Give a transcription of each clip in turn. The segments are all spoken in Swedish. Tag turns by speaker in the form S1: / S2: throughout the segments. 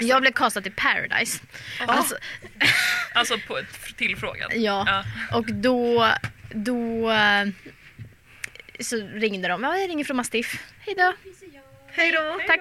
S1: Jag blev castad till Paradise. Alltså,
S2: Alltså på ett tillfrågad.
S1: ja.
S2: Ja.
S1: Och då, då eh, så ringde de. Ja, jag ringer från Mastiff. Hej då.
S3: Hej då!
S1: Tack.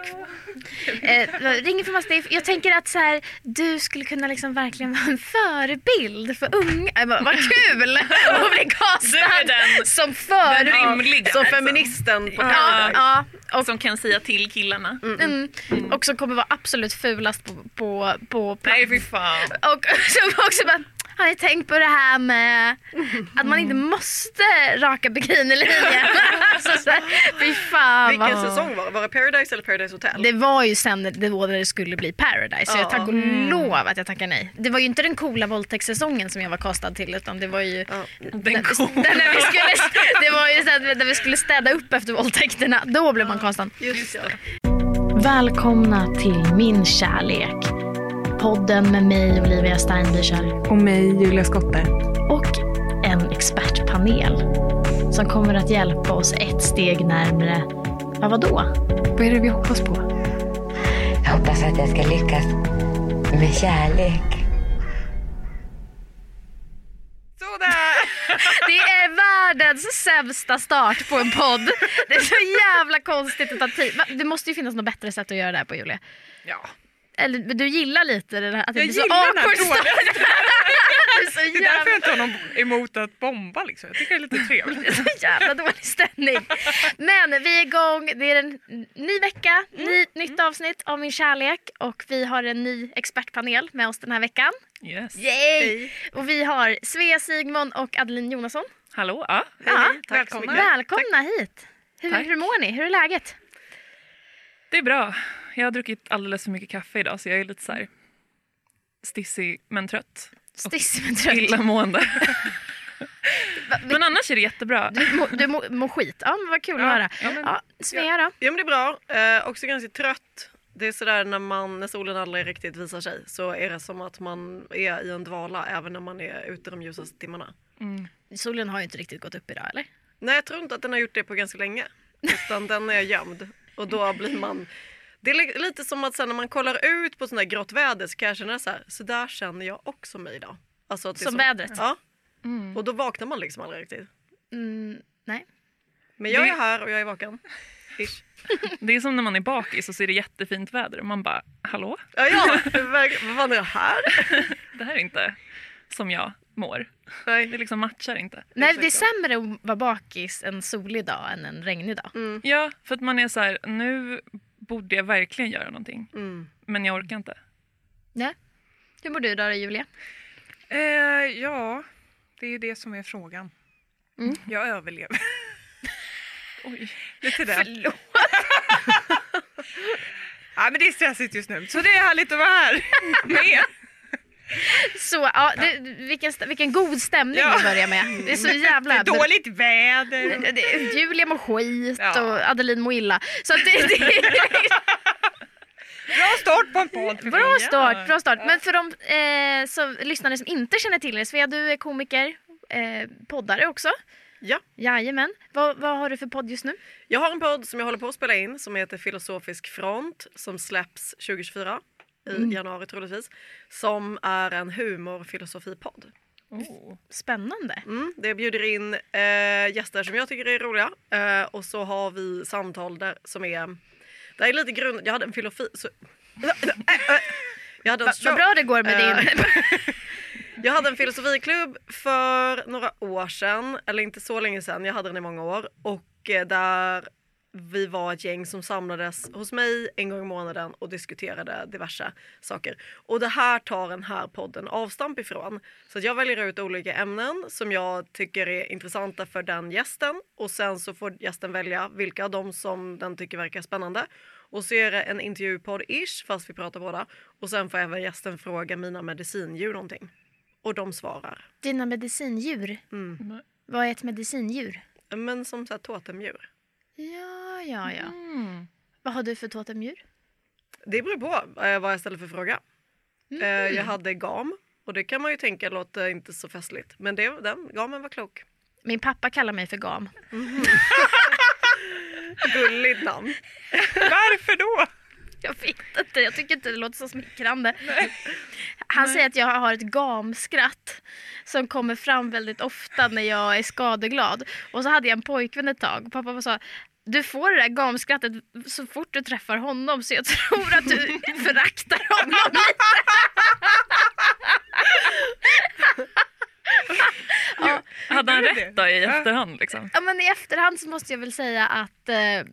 S1: Eh, ringer från Mastiff. Jag tänker att så här, du skulle kunna liksom verkligen vara en förebild för unga. Jag bara, Vad kul att bli castad
S2: den,
S1: som
S2: den
S1: förebild.
S2: rimliga.
S3: Som
S2: liksom.
S3: feministen på
S1: Ja, ja. Och,
S2: Som kan säga till killarna.
S1: mm, och som kommer vara absolut fulast på, på, på plats.
S2: Nej fy fan.
S1: Och som också bara, har ni tänkt på det här med att man inte måste raka bikinilinjen? alltså, så här, fy fan
S3: Vilken
S1: vad...
S3: säsong var det? Var det Paradise eller Paradise Hotel?
S1: Det var ju sen det när det skulle bli Paradise. Så jag
S3: Ja.
S1: tack och lov att jag tackar nej. Det var ju inte den coola våldtäktssäsongen som jag var kastad till utan det var ju
S3: Ja.
S2: Den
S1: vi skulle, det var ju när vi skulle städa upp efter våldtäkterna. Då blev man kastad.
S3: Just det.
S1: Välkomna till Min kärlek. Podden med mig Olivia Steinbücher
S4: Och mig, Julia Skotte.
S1: och en expertpanel som kommer att hjälpa oss ett steg närmre, ja vadå?
S4: Vad är det vi hoppas på?
S5: Jag hoppas att jag ska lyckas med kärlek.
S4: Sådär!
S1: Det är världens sämsta start på en podd. Det är så jävla konstigt att ta tid. Det måste ju finnas något bättre sätt att göra det här på Julia.
S4: Ja.
S1: Eller du gillar lite det här, att det
S4: Jag
S1: blir så
S4: den
S1: awkward start. Det är
S4: Det är därför jag inte har någon emot att bomba liksom. Jag tycker det är lite trevligt.
S1: Det är så jävla dålig stämning. Men vi är igång. Det är en ny vecka, ny, nytt avsnitt av Min kärlek och vi har en ny expertpanel med oss den här veckan.
S2: Yes.
S1: Yay! Och vi har Svea Sigmund och Adeline Jonasson.
S2: Hallå? Ja.
S1: Ja,
S3: Tack
S4: välkomna.
S1: välkomna hit. Hur,
S2: Tack.
S1: hur mår ni? Hur är läget?
S2: Det är bra. Jag har druckit alldeles för mycket kaffe idag så jag är lite så här stissig men trött.
S1: Stissig men trött.
S2: Illamående. Men annars är det jättebra.
S1: Du, du mår, mår skit. Ja, men vad kul
S2: Ja,
S1: att höra.
S2: ja, men-
S1: Ja, Svea då?
S3: Ja men det är bra. Eh, också ganska trött. Det är sådär när, man, när solen aldrig riktigt visar sig så är det som att man är i en dvala även när man är ute de ljusaste timmarna.
S2: Mm.
S1: Solen har ju inte riktigt gått upp idag eller?
S3: Nej jag tror inte att den har gjort det på ganska länge. Utan den är gömd. Och då blir man... Det är li- lite som att sen när man kollar ut på sån här grått väder så kan jag känna så här, så där känner jag också mig idag. Alltså att det är
S1: Som
S3: så-
S1: vädret?
S3: Ja.
S2: Mm.
S3: Och då vaknar man liksom aldrig riktigt.
S1: Mm, nej.
S3: Men jag
S2: Det-
S3: är här och jag är vaken. Ish.
S2: Det är som när man är bakis och så är det jättefint väder och man bara hallå?
S3: Ja, ja. vad fan är det här?
S2: Det här är inte som jag mår.
S3: Nej.
S2: Det liksom matchar inte.
S1: Nej, det är sämre att vara bakis en solig dag än en regnig dag.
S3: Mm.
S2: Ja, för att man är så här, nu borde jag verkligen göra någonting.
S3: Mm.
S2: Men jag orkar inte.
S1: Nej. Hur mår du då, Julia?
S4: Eh, ja, det är ju det som är frågan.
S1: Mm.
S4: Jag överlever.
S2: Oj.
S4: Lite där.
S1: Förlåt.
S4: Ja, men det är stressigt just nu, så det är härligt att vara här med.
S1: Så, ja, det, vilken, vilken god stämning
S4: Ja.
S1: vi börjar med. Det är så
S4: Det
S1: jävla...
S4: är dåligt väder.
S1: Det- Julia mår skit
S4: Ja.
S1: och Adeline mår illa. Så det, det
S4: Bra start på en podd.
S1: Bra start, bra start. Men för de eh, som, lyssnare som inte känner till dig, Svea, du är komiker, eh, poddare också.
S3: Ja.
S1: Jajamän. Vad, vad har du för podd just nu?
S3: Jag har en podd som jag håller på att spela in som heter Filosofisk front som släpps 2024 i
S1: Mm.
S3: januari troligtvis. Som är en humorfilosofipodd.
S2: Oh.
S1: Spännande.
S3: Mm, det bjuder in eh, gäster som jag tycker är roliga eh, och så har vi samtal där som är det är lite grund... Jag hade en filosofi... Så, jag hade en
S1: Va, vad bra det går med
S3: Eh,
S1: din...
S3: Jag hade en filosofiklubb för några år sedan, eller inte så länge sedan, jag hade den i många år. Och eh, där vi var ett gäng som samlades hos mig en gång i månaden och diskuterade diverse saker. Och det här tar den här podden avstamp ifrån. Så att jag väljer ut olika ämnen som jag tycker är intressanta för den gästen och sen så får gästen välja vilka av dem som den tycker verkar spännande. Och så är det en intervjupodd-ish fast vi pratar båda. Och sen får även gästen fråga mina medicindjur någonting. Och de svarar.
S1: Dina medicindjur.
S3: Mm.
S1: Vad är ett medicindjur?
S3: Men som så här totemdjur.
S1: Ja, ja, ja.
S2: Mm.
S1: Vad har du för totemdjur?
S3: Det beror på eh, vad jag ställer för fråga. Eh, jag hade gam och det kan man ju tänka låter inte så festligt. Men det, den gamen var klok.
S1: Min pappa kallar mig för gam.
S3: Gulligt namn.
S4: Varför då?
S1: Jag vet inte, jag tycker inte det låter så smickrande. Han säger att jag har ett gamskratt som kommer fram väldigt ofta när jag är skadeglad. Och så hade jag en pojkvän ett tag och pappa sa du får det där gamskrattet så fort du träffar honom så jag tror att du föraktar honom lite. ja,
S2: Hade han rätt då i efterhand liksom?
S1: Ja, men i efterhand så måste jag väl säga att eh,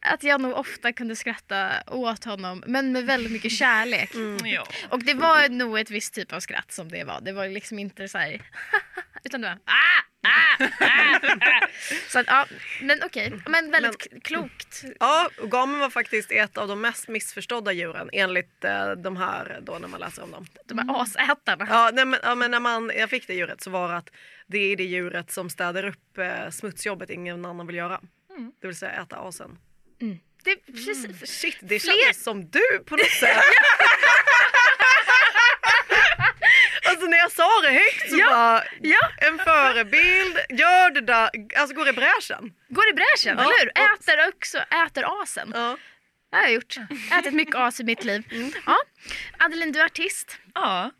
S1: att jag nog ofta kunde skratta åt honom men med väldigt mycket kärlek.
S2: Ja.
S1: Och det var nog ett visst typ av skratt som det var. Det var liksom inte så här utan det var ah. Så att, ja, men okej. Men väldigt k- klokt.
S3: Ja, gamen var faktiskt ett av de mest missförstådda djuren enligt eh, de här då när man läser om dem.
S1: De här asätarna.
S3: Ja, nej, men, ja, men när man, jag fick det djuret så var det att det är det djuret som städar upp eh, smutsjobbet ingen annan vill göra. Det vill säga äta asen.
S1: Det är precis.
S3: Shit, det
S1: Fler-
S3: kändes som du på något sätt. alltså när jag sa det högt så
S1: Ja,
S3: bara,
S1: ja.
S3: en förebild, gör det där, alltså går i bräschen.
S1: Går i bräschen,
S3: Ja,
S1: eller hur?
S3: och-
S1: Äter också, äter asen.
S3: Ja.
S1: Det har jag gjort. Ätit mycket as i mitt liv. Ja. Adeline, du är artist
S2: ja.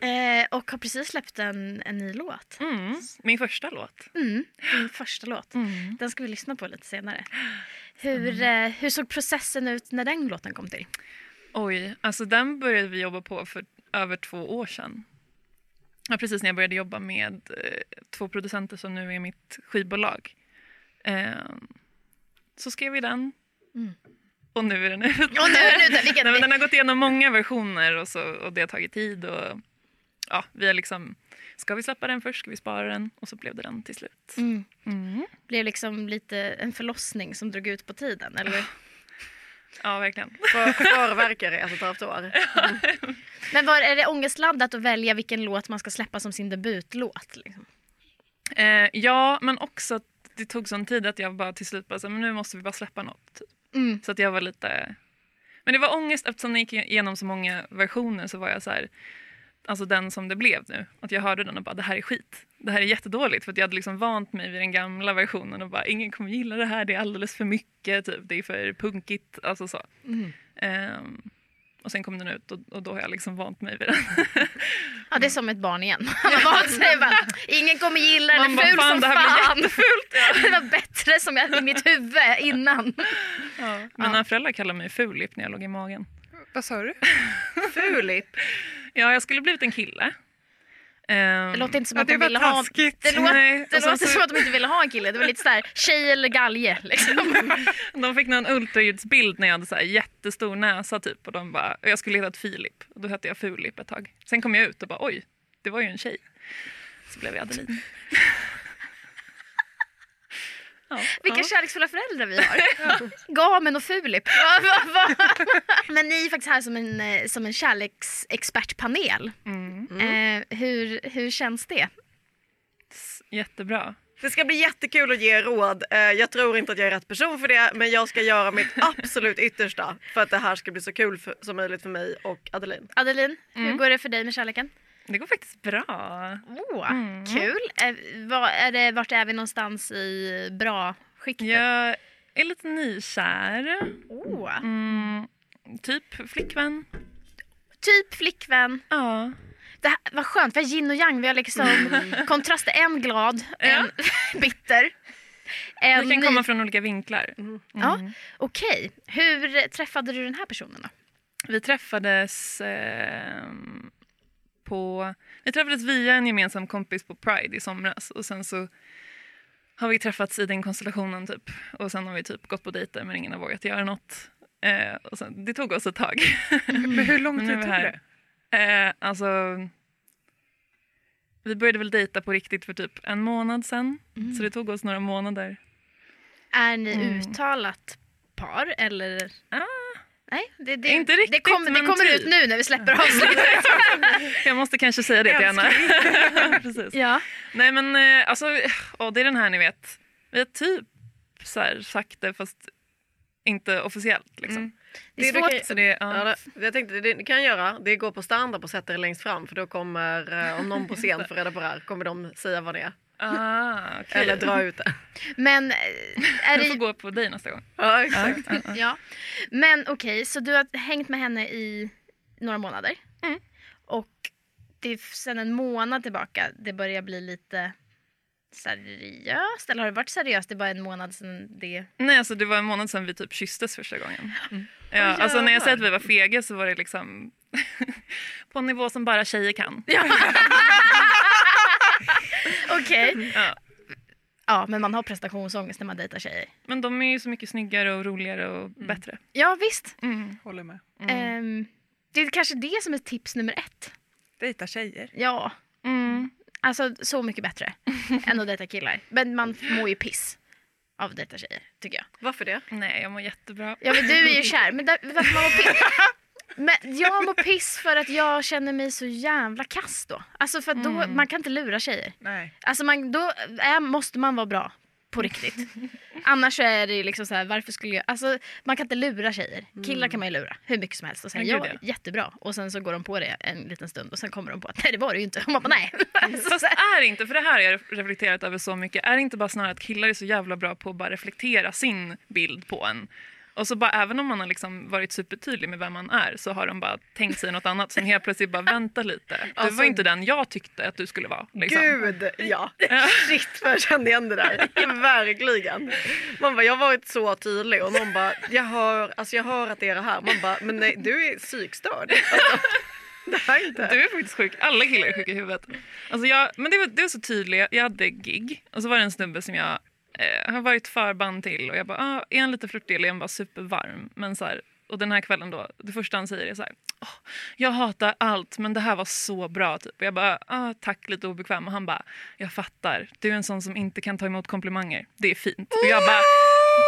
S1: eh, och har precis släppt en, en ny låt.
S2: Mm. Min första låt.
S1: Mm, din första låt.
S2: Mm.
S1: Den ska vi lyssna på lite senare. Hur, eh, hur såg processen ut när den låten kom till?
S2: Oj, alltså den började vi jobba på för över två år sedan. Ja, precis när jag började jobba med eh, två producenter som nu är mitt skivbolag. Eh, så skrev vi den.
S1: Mm.
S2: Och nu är den ute.
S1: Och nu är den ute.
S2: Nej, den har gått igenom många versioner och, så, och det har tagit tid. Och, ja, vi har liksom, ska vi släppa den först? Ska vi spara den? Och så blev det den till slut.
S1: mm,
S2: Mm.
S1: blev liksom lite en förlossning som drog ut på tiden, eller?
S2: Ja, verkligen.
S3: För, förverkare i ett halvt år.
S1: Men var, är det ångestladdat att välja vilken låt man ska släppa som sin debutlåt? Liksom?
S2: Eh, ja, men också att det tog sån tid att jag bara till slut bara så, men nu måste vi bara släppa något. Typ.
S1: Mm.
S2: Så att jag var lite... Men det var ångest eftersom jag gick igenom så många versioner så var jag så här, alltså den som det blev nu. Att jag hörde den och bara det här är skit. Det här är jättedåligt för att jag hade liksom vant mig vid den gamla versionen och bara ingen kommer gilla det här, det är alldeles för mycket, typ. det är för punkigt, alltså så.
S1: Mm.
S2: Ehm, och sen kom den ut och, och då har jag liksom vant mig vid den.
S1: Ja, det är som ett barn igen. Man vant sig bara, ingen kommer gilla den,
S2: Man
S1: den är
S2: bara,
S1: ful
S2: fan,
S1: som
S2: det här
S1: fan. Det var bättre som jag i mitt huvud innan.
S2: Ja. Mina föräldrar kallade mig fulip när jag låg i magen.
S4: Vad sa du?
S3: Fulip.
S2: Ja, jag skulle blivit en kille. Ehm,
S1: Det låter inte som
S4: Ja,
S1: att de ville ha... Det
S2: Nej,
S1: det
S2: sen
S1: låter
S2: så-
S1: som att de inte ville ha en kille. Det var lite sådär tjej eller galge. Liksom.
S2: De fick någon ultraljudsbild när jag hade så här jättestor näsa typ och de bara, och jag skulle heta Filip och då hette jag Fulip ett tag. Sen kom jag ut och bara oj, det var ju en tjej. Så blev jag Adeline. Ja.
S1: Vilka kärleksfulla föräldrar vi har. Gamen och Fulip. Men ni är faktiskt här som en, eh, som en kärleksexpertpanel.
S2: Mm.
S1: Eh, hur, hur känns det?
S2: Jättebra.
S3: Det ska bli jättekul att ge råd. Eh, Jag tror inte att jag är rätt person för det men jag ska göra mitt absolut yttersta för att det här ska bli så kul för, som möjligt för mig och Adeline.
S1: Adeline, hur
S2: Mm.
S1: går det för dig med kärleken?
S2: Det går faktiskt bra.
S1: Åh,
S2: Mm.
S1: kul. Eh, vad, är det, vart är vi någonstans i bra skiktet?
S2: Jag är lite nykär.
S1: Åh.
S2: Mm, typ flickvän.
S1: Typ flickvän.
S2: Ja.
S1: Det här, vad skönt, vi har yin och yang. Vi har liksom kontraster. En glad, en bitter. En
S2: Det kan
S1: ny-
S2: komma från olika vinklar.
S1: Ja,
S2: Mm.
S1: Okej, hur träffade du den här personen då?
S2: Vi träffades eh, på... Vi träffades via en gemensam kompis på Pride i somras och sen så har vi träffats i den konstellationen typ. Och sen har vi typ gått på dejter men ingen har vågat göra något. Eh, och sen, det tog oss ett tag.
S4: Men hur lång tid tog
S2: här.
S4: det?
S2: Eh, alltså... Vi började väl dejta på riktigt för typ en månad sen. Så det tog oss några månader.
S1: Är ni
S2: Mm.
S1: uttalat par eller?
S2: Ah.
S1: Nej, det, det,
S2: Inte
S1: det
S2: riktigt,
S1: det
S2: men
S1: kommer
S2: typ.
S1: ut nu när vi släpper avsnittet.
S2: Jag måste kanske säga det till henne. Precis.
S1: ja.
S2: Nej men eh, alltså, åh, det är den här ni vet. Vi har typ så här, sagt det fast inte officiellt liksom.
S3: Mm.
S1: Det är
S3: Det
S1: svårt.
S2: Så det, ja.
S3: Ja, det, jag tänkte det ni kan göra det är gå på stand-up och sätta er längst fram för då kommer eh, om någon på scen får reda på det här kommer de säga vad det är.
S2: Ah, okej.
S3: Eller dra ut det.
S1: Men eh, är
S2: Jag får
S1: det...
S2: gå på dig nästa gång.
S3: Ja exakt.
S1: Ja. Men okej, så du har hängt med henne i några månader.
S2: Mm.
S1: Och det är sen en månad tillbaka det börjar bli lite seriöst. Eller har det varit seriöst? Det är bara en månad sedan det...
S2: Nej, alltså det var en månad sedan vi typ kysstes första gången.
S3: Mm.
S2: Ja, alltså när jag säger att vi var fega så var det liksom på en nivå som bara tjejer kan.
S1: Okej.
S2: Ja.
S1: Ja, men man har prestationsångest när man dejtar tjejer.
S2: Men de är ju så mycket snyggare och roligare och bättre.
S1: Ja, visst.
S2: Mm.
S4: Håller med.
S1: Ehm, det är kanske det som är tips nummer ett.
S4: Dejta tjejer.
S1: Ja,
S2: Mm.
S1: Alltså så mycket bättre än att dejta killar. Men man mår ju piss av att dejta tjejer, tycker jag.
S3: Varför det?
S2: Nej, jag mår jättebra.
S1: Ja, men du är ju kär. Men där, varför man mår piss? Men jag mår piss för att jag känner mig så jävla kass då. Alltså för att då, man kan inte lura tjejer.
S4: Nej.
S1: Alltså man, då är, måste man vara bra på riktigt. Annars är det liksom så här, varför skulle jag... Alltså man kan inte lura tjejer. Killar kan man ju lura hur mycket som helst och säga ja,
S2: ja.
S1: jättebra. Och sen så går de på det en liten stund och sen kommer de på att nej det var det ju inte. Och man bara nej. Alltså,
S2: Fast är det inte, för det här har jag reflekterat över så mycket, är det inte bara snarare att killar är så jävla bra på att bara reflektera sin bild på en? Och så bara även om man har liksom varit supertydlig med vem man är så har de bara tänkt sig något annat. Sen helt plötsligt bara vänta lite. Du
S3: Alltså-
S2: var inte den jag tyckte att du skulle vara. Liksom.
S3: Gud, ja. Shit vad jag kände igen det där. Verkligen. Man bara, jag har varit så tydlig och någon bara, jag hör, alltså jag hör att det är det här. Man bara, men nej, du är psykstörd. Alltså, det här inte...
S2: Du är faktiskt sjuk. Alla killar är sjuka i huvudet. Alltså jag, men det var, det var så tydligt. Jag hade gig och så var det en snubbe som jag eh, har varit förband till och jag bara, ah, är han lite flörtig eller är han bara supervarm? Men så här, och den här kvällen då, det första han säger är så här, oh, jag hatar allt men det här var så bra typ. Och jag bara, ah, tack lite obekväm och han bara, jag fattar, du är en sån som inte kan ta emot komplimanger. Det är fint. Och jag bara,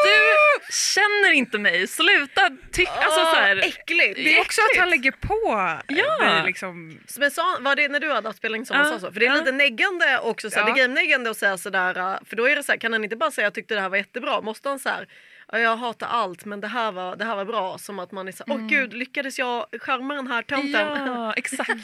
S2: du känner inte mig, sluta tycka, alltså så här,
S3: äckligt.
S4: Det är också att han lägger på
S2: Ja.
S4: liksom.
S3: Men sa, var det när du hade haft spelning som han sa så? För det är lite neggande också, så här, det är gameneggande att säga sådär. uh, För då är det så här, kan han inte bara säga jag tyckte det här var jättebra? Måste han så här, "Ja, jag hatar allt men det här var, det här var bra. Som att man är så här, åh gud lyckades jag charma den här tönten?
S2: Ja, exakt.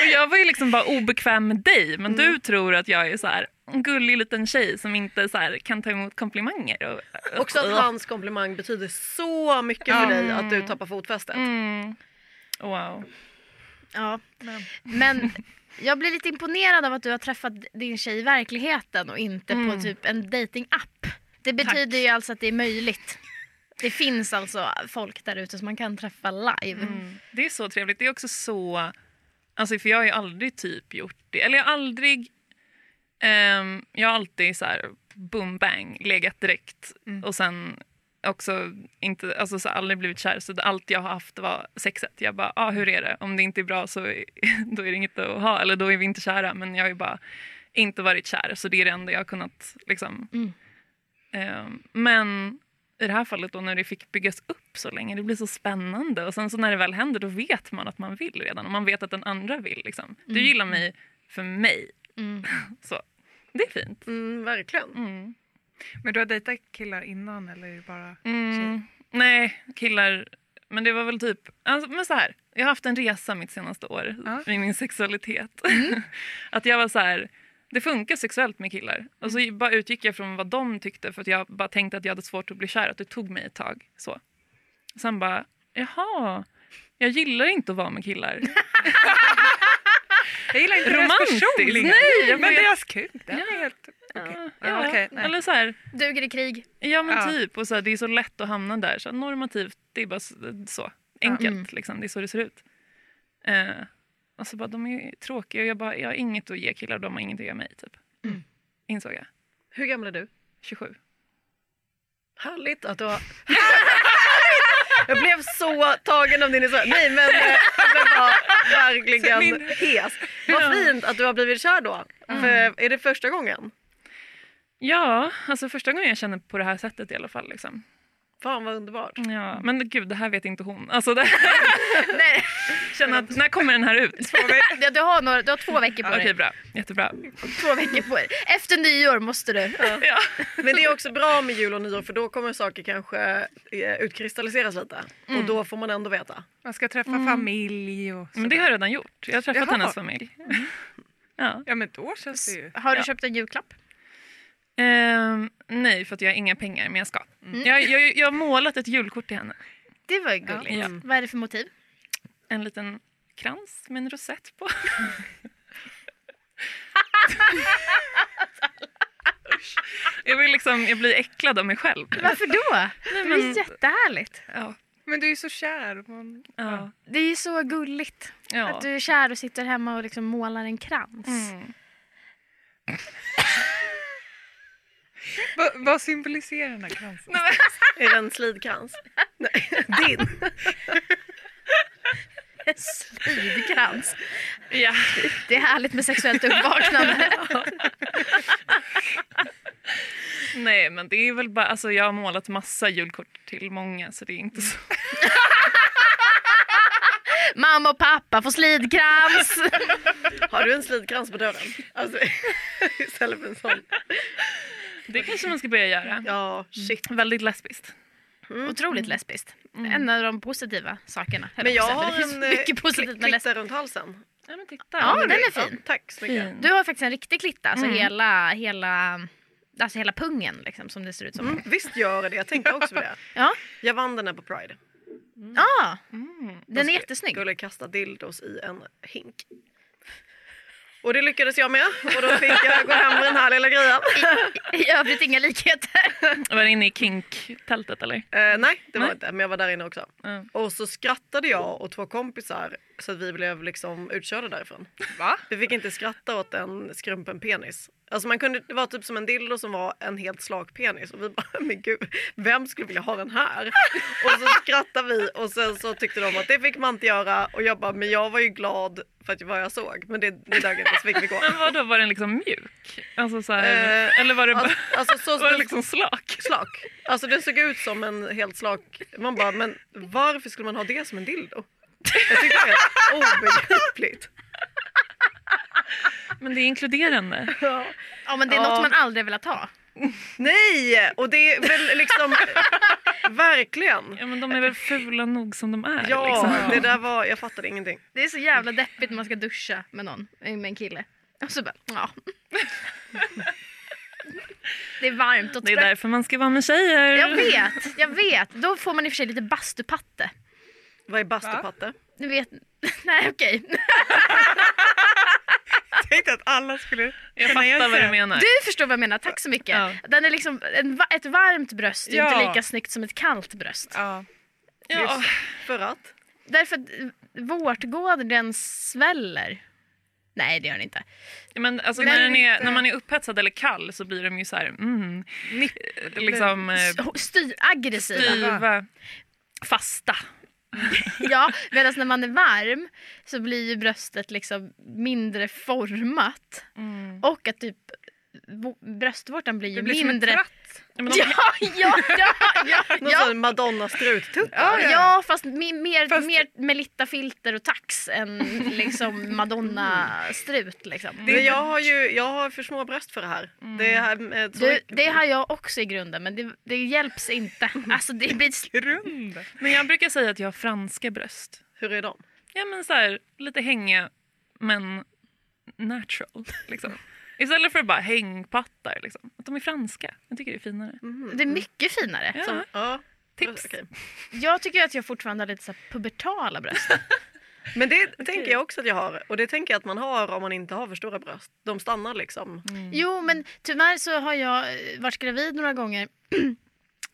S2: Och jag var ju liksom bara obekväm med dig men du tror att jag är så här gullig liten tjej som inte så här kan ta emot komplimanger. Och,
S3: Också att hans komplimang betyder så mycket för dig att du tappar fotfästet.
S2: Mm. Wow.
S1: Ja. Men jag blir lite imponerad av att du har träffat din tjej i verkligheten och inte på typ en datingapp. Det betyder ju alltså att det är möjligt. Det finns alltså folk där ute som man kan träffa live.
S2: Mm. Det är så trevligt. Det är också så... Alltså för jag har ju aldrig typ gjort det. Eller jag har aldrig... ehm, jag har alltid så här boom bang legat direkt och sen också inte, alltså så aldrig blivit kär så allt jag har haft var sexet. Jag bara, ah, hur är det? Om det inte är bra så då är det inget att ha eller då är vi inte kära men jag har ju bara inte varit kär så det är det enda jag har kunnat liksom.
S1: Mm.
S2: Ehm, men i det här fallet då när det fick byggas upp så länge, det blir så spännande och sen så när det väl händer då vet man att man vill redan och man vet att den andra vill liksom. Du gillar mig för mig.
S1: Mm.
S2: Så det är fint.
S3: Mm, verkligen.
S2: Mm.
S4: Men du har dejtat killar innan eller är det bara
S2: Mm. Nej, killar. Men det var väl typ, alltså, men så här, jag har haft en resa mitt senaste år
S4: Ja.
S2: i min sexualitet. att jag var så här, det funkar sexuellt med killar. Och så bara utgick jag från vad de tyckte för att jag bara tänkte att jag hade svårt att bli kär, att det tog mig ett tag. Så. Sen bara, jaha, jag gillar inte att vara med killar.
S4: Jag gillar inte
S2: Romantiskt?
S4: deras personlighet.
S2: Nej, jag
S4: men deras kuk, det är helt...
S2: Ja,
S4: Ja,
S2: ja,
S4: okej, nej.
S2: eller så här,
S1: Duger i krig.
S2: Ja men
S4: Ja.
S2: typ. Och så här, det är så lätt att hamna där. Så här, normativt, det är bara så. så enkelt.
S1: Mm.
S2: Liksom, det är så det ser ut. Eh, och så bara, de är ju tråkiga och jag, bara, jag har inget att ge killar och de har inget att ge mig. Typ.
S1: Mm.
S2: Insåg jag.
S3: Hur gammal är du?
S2: 27.
S3: Härligt att du har... Jag blev så tagen av din historia. Nej men eh, jag blev bara verkligen
S4: Min-
S3: hes. Vad fint att du har blivit kär då. För är det första gången?
S2: Ja, alltså första gången jag känner på det här sättet i alla fall. Liksom.
S3: Fan vad underbart.
S2: Ja, men gud, det här vet inte hon. Alltså, det,
S1: Nej,
S2: känner att, när kommer den här ut?
S1: du, du, har några, du har två veckor på
S2: Okej,
S1: dig.
S2: bra. Jättebra.
S1: Två veckor på dig. Efter nyår måste du.
S2: Ja.
S3: Men det är också bra med jul och nyår för då kommer saker kanske eh, utkristalliseras lite. Och då får man ändå veta.
S4: Man ska träffa familj och
S2: Men det har jag redan gjort. Jag har träffat
S4: Jaha.
S2: hennes familj. Ja.
S4: Ja men då känns det ju...
S1: Har du
S2: Ja.
S1: köpt en julklapp?
S2: Ehm, nej, för att jag har inga pengar, men jag ska. Jag, jag, jag har målat ett julkort till henne.
S1: Det var ju gulligt.
S2: Ja.
S1: Vad är det för motiv?
S2: En liten krans med en rosett på. jag, vill liksom, jag blir äcklad av mig själv.
S1: Varför då? Det är
S2: men-
S1: jättehärligt.
S2: Ja.
S4: Men du är så kär. Man...
S2: Ja.
S1: Det är ju så gulligt.
S2: ja.
S1: Att du är kär och sitter hemma och liksom målar en krans.
S2: Mm.
S4: Va, vad symboliserar den här kransen?
S3: Är det en slidkrans? Nej, din.
S1: Slidkrans.
S2: ja.
S1: Det är härligt med sexuellt uppvaknande.
S2: Nej, men det är väl bara... Alltså, jag har målat massa julkort till många, så det är inte så...
S1: Mamma och pappa får slidkrans.
S3: Har du en slidkrans på dörren? Alltså, istället för en sån.
S2: Det kanske man ska börja göra.
S3: Ja, shit.
S2: Väldigt lesbiskt.
S1: Otroligt lesbiskt. En av de positiva sakerna.
S3: Men jag har en eh,
S1: mycket positivt med
S3: klitta runt halsen.
S2: Ja, men titta.
S1: Ja,
S3: men
S1: den
S3: det-
S1: är fin.
S3: Ja, tack så mycket.
S2: Fin.
S1: Du har faktiskt en riktig klitta, alltså
S2: Mm.
S1: hela, hela, alltså hela pungen liksom, som det ser ut som.
S3: Mm, visst gör det, jag tänkte också på det.
S1: Ja,
S3: Jag vann den här på Pride.
S1: ah,
S2: Mm.
S1: den är jättesnygg.
S3: Skulle kasta dildos i en hink. Och det lyckades jag med och då fick jag gå hem med den här lilla grejen.
S1: I övrigt inga likheter.
S2: Var det inne i kink-tältet eller?
S3: Eh, nej, det var
S2: Nej.
S3: inte, men jag var där inne också.
S2: Ja.
S3: Och så skrattade jag och två kompisar så att vi blev liksom utkörda därifrån.
S4: Va?
S3: Vi fick inte skratta åt en skrumpen penis. Alltså man kunde, det var typ som en dildo som var en helt slak penis och vi bara, men gud, vem skulle vilja ha den här? Och så skrattade vi och sen så tyckte de att det fick man inte göra och jag bara, men jag var ju glad för att vad jag såg men det, det dög inte så fick vi gå.
S2: Men vad då var den liksom mjuk? Alltså så här,
S3: Eh,
S2: eller var det,
S3: Alltså, alltså så
S2: var det liksom slak?
S3: slak. Alltså den såg ut som en helt slak, man bara, men varför skulle man ha det som en dildo? Jag tyckte det var obegripligt.
S2: Men det är inkluderande.
S1: Ja men det är
S3: Ja.
S1: något man aldrig velat ha.
S3: Nej! Och det är väl liksom, verkligen.
S2: Ja men de är väl fula nog som de är.
S3: Ja,
S2: liksom.
S3: det där var, jag fattade ingenting.
S1: Det är så jävla deppigt när man ska duscha med någon, med en kille. Och så bara, ja. Det är varmt och
S2: Det är
S1: trött.
S2: därför man ska vara med tjejer.
S1: Jag vet, jag vet. Då får man i och för sig lite bastupatte.
S3: Vad är bastupatte?
S1: Du vet, nej okej.
S4: Jag tänkte att alla skulle
S2: Jag fattar vad
S4: sig.
S2: du menar.
S1: Du förstår vad jag menar, tack så mycket.
S2: Ja.
S1: Den är liksom, en, ett varmt bröst är
S4: Ja.
S1: inte lika snyggt som ett kallt bröst.
S4: Ja.
S2: Ja.
S3: För att?
S1: Därför att eh, vårtgården sväller. Nej det gör den inte.
S2: Men alltså, när, den är,
S4: inte-
S2: när man är upphetsad eller kall så blir de ju så här, mm, liksom eh,
S1: Styr, aggressiva.
S2: styva, fasta.
S1: Ja, medan när man är varm så blir ju bröstet liksom mindre format.
S2: Mm.
S1: Och att typ bröstvårtan blir ju
S4: Det blir som en
S1: mindre...
S4: tratt.
S2: Ja,
S1: Ja, ja, ja, ja,
S3: Någon
S1: ja.
S3: sån Madonna struttuttar?
S1: Ja,
S4: ja.
S1: ja, fast me- mer,
S4: Fast-
S1: mer Melitta filter och tax än liksom Madonna-strut. Liksom.
S3: Men jag har ju jag har för små bröst för det här. Det, här så
S1: Du, det har jag också i grunden, men det, det hjälps inte. Alltså, det blir...
S4: Grund.
S2: men jag brukar säga att jag har franska bröst.
S3: Hur är de?
S2: Ja men så här, lite hängiga men natural. Liksom. Istället för bara hängpattar. Liksom. Att de är franska. Jag tycker det är finare.
S1: Det är mycket finare.
S2: Ja.
S1: Som,
S3: Ja.
S2: Tips.
S3: Okej.
S1: jag tycker att jag fortfarande har lite så här pubertala bröst.
S3: Men det tänker jag också att jag har. Och det tänker jag att man har om man inte har för stora bröst. De stannar liksom.
S1: Jo, men tyvärr så har jag eh, varit gravid några gånger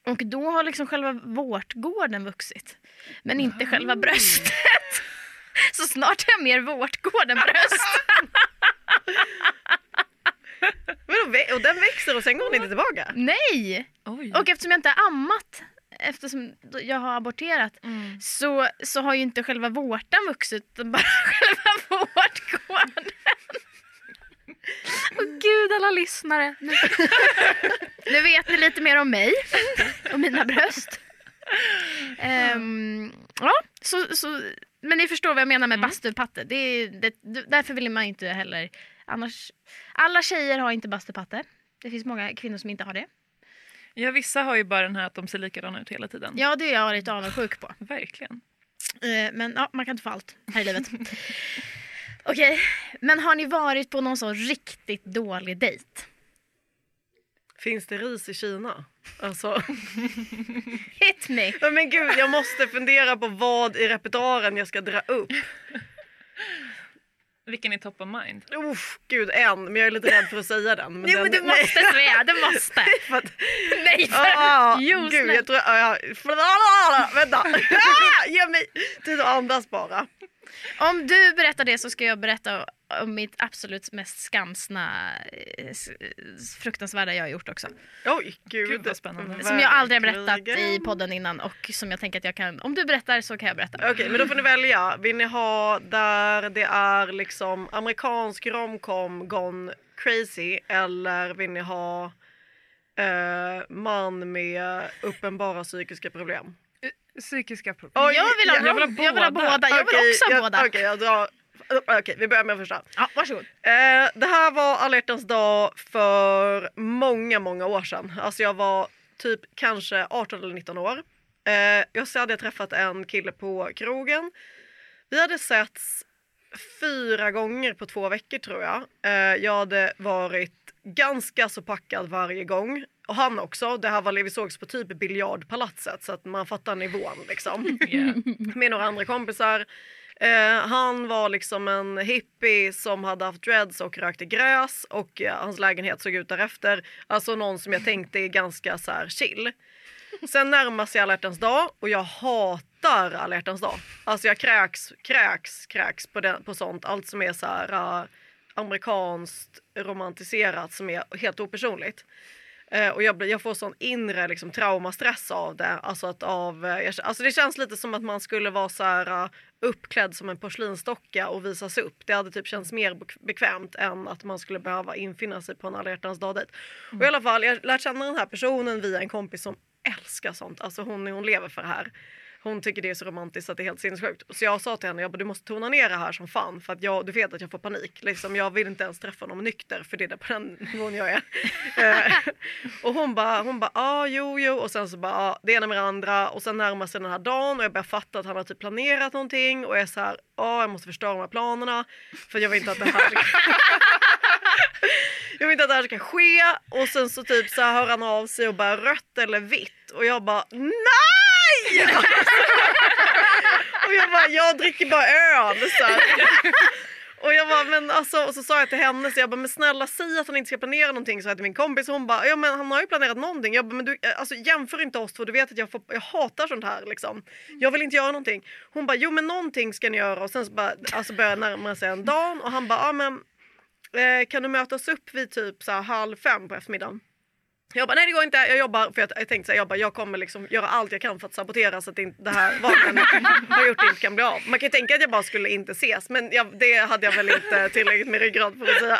S1: och då har liksom själva vårtgården vuxit. Men inte själva bröstet. Så snart har jag mer vårtgård än bröst.
S3: Men då, vä- och den växer och sen går den inte tillbaka.
S1: Nej!
S2: Oj.
S1: Och eftersom jag inte har ammat, eftersom jag har aborterat,
S2: Mm.
S1: så, så har ju inte själva vårtan vuxit, utan bara själva vårtgården. Åh gud alla lyssnare. Nu, nu vet ni lite mer om mig och mina bröst. Ehm, ja, så, så, men ni förstår vad jag menar med
S2: Mm.
S1: bastupatte. Det, är- det, därför vill man inte heller... Annars, alla tjejer har inte bastupatte. Det finns många kvinnor som inte har det.
S2: Ja, vissa har ju bara den här att de ser likadana ut hela tiden.
S1: Ja, det är jag lite avundsjuk på.
S2: Verkligen.
S1: Eh, men ja, man kan inte få allt här i livet. Okej, men har ni varit på någon sån riktigt dålig dejt?
S3: Finns det ris i Kina? Alltså,
S1: Hit me!
S3: Ja, men gud, jag måste fundera på vad i repertoaren jag ska dra upp.
S2: Vilken är top of mind?
S3: Uff, gud, en, men jag är lite rädd för att säga den. Men
S1: Jo,
S3: den,
S1: men du måste Svea, du måste!
S3: för att,
S1: Nej, för...
S3: ah,
S1: Jo,
S3: gud,
S1: snälla.
S3: jag tror... Ah, ja, vänta! Ah, ge mig tid att andas bara.
S1: Om du berättar det så ska jag berätta om mitt absolut mest skamsna, eh, fruktansvärda jag har gjort också.
S3: Oj, gud.
S2: Gud, vad spännande.
S1: Som jag aldrig har berättat i podden innan och som jag tänker att jag kan, om du berättar så kan jag berätta.
S3: Okej, men då får ni välja. Vill ni ha där det är liksom amerikansk romcom gone crazy eller vill ni ha eh, man med uppenbara psykiska problem?
S4: Psykiska problem.
S3: Oj,
S1: jag vill ha,
S3: ja,
S1: jag vill ha, jag vill ha båda. Jag vill också ha
S3: jag-
S1: båda.
S3: Okej, jag drar. Okej, vi börjar med första.
S1: Ja, varsågod.
S3: Eh, det här var alla dag för många, många år sedan. Alltså jag var typ kanske 18 eller 19 år. Eh, jag så hade jag träffat en kille på krogen. Vi hade setts fyra gånger på två veckor tror jag. Eh, jag hade varit ganska så packad varje gång. Och han också. Det här var, vi sågs på typ biljardpalatset så att man fattar nivån liksom
S2: Yeah.
S3: med några andra kompisar. Eh, han var liksom en hippie som hade haft dreads och rökte gräs och eh, hans lägenhet såg ut därefter. Alltså någon som jag tänkte är ganska så här chill. Sen närmar sig alla hjärtans dag och jag hatar alla hjärtans dag. Alltså jag kräks, kräks, kräks på, den, på sånt. Allt som är så här uh, amerikanskt romantiserat som är helt opersonligt. Eh, och jag, jag får sån inre liksom, traumastress av det. Alltså, att av, eh, jag, alltså det känns lite som att man skulle vara så här, uh, uppklädd som en porslinsdocka och visas upp. Det hade typ känts mer bek- bekvämt än att man skulle behöva infinna sig på en alla hjärtans dag dejt. Och i alla fall, jag lärt känna den här personen via en kompis som älskar sånt. Alltså hon, hon lever för det här. Hon tycker det är så romantiskt att det är helt sinnessjukt. Så jag sa till henne, jag bara, du måste tona ner det här som fan för att jag, du vet att jag får panik. Liksom, jag vill inte ens träffa någon nykter för det är på den nivån jag är. Eh, och hon bara, hon bara, ah, jo, jo och sen så bara, ah, det ena med det andra och sen närmar sig den här dagen och jag börjar fatta att han har typ planerat någonting och jag är så här, ah, jag måste förstöra de här planerna för jag vill inte att det här jag vill inte att det här ska ske och sen så typ så här hör han av sig och bara rött eller vitt och jag bara nej! och jag bara jag dricker bara öl så. Och jag bara, men alltså, och så sa jag till henne, så jag bara, men snälla säg att han inte ska planera någonting. Så jag till min kompis och hon bara, ja men han har ju planerat någonting. Jag bara, men du, alltså jämför inte oss två, du vet att jag, får, jag hatar sånt här liksom. Jag vill inte göra någonting. Hon bara, jo men någonting ska ni göra. Och sen så bara, alltså börjar närma sig en dag och han bara, ja men eh, kan du mötas upp vid typ så här halv fem på eftermiddagen? Jag bara, nej det går inte, jag jobbar. För jag, jag tänkte så här, jag, bara, jag kommer liksom göra allt jag kan för att sabotera så att det, inte- det här vad har gjort inte kan bli av. Man kan ju tänka att jag bara skulle inte ses men jag, det hade jag väl inte tillräckligt med ryggrad för att säga.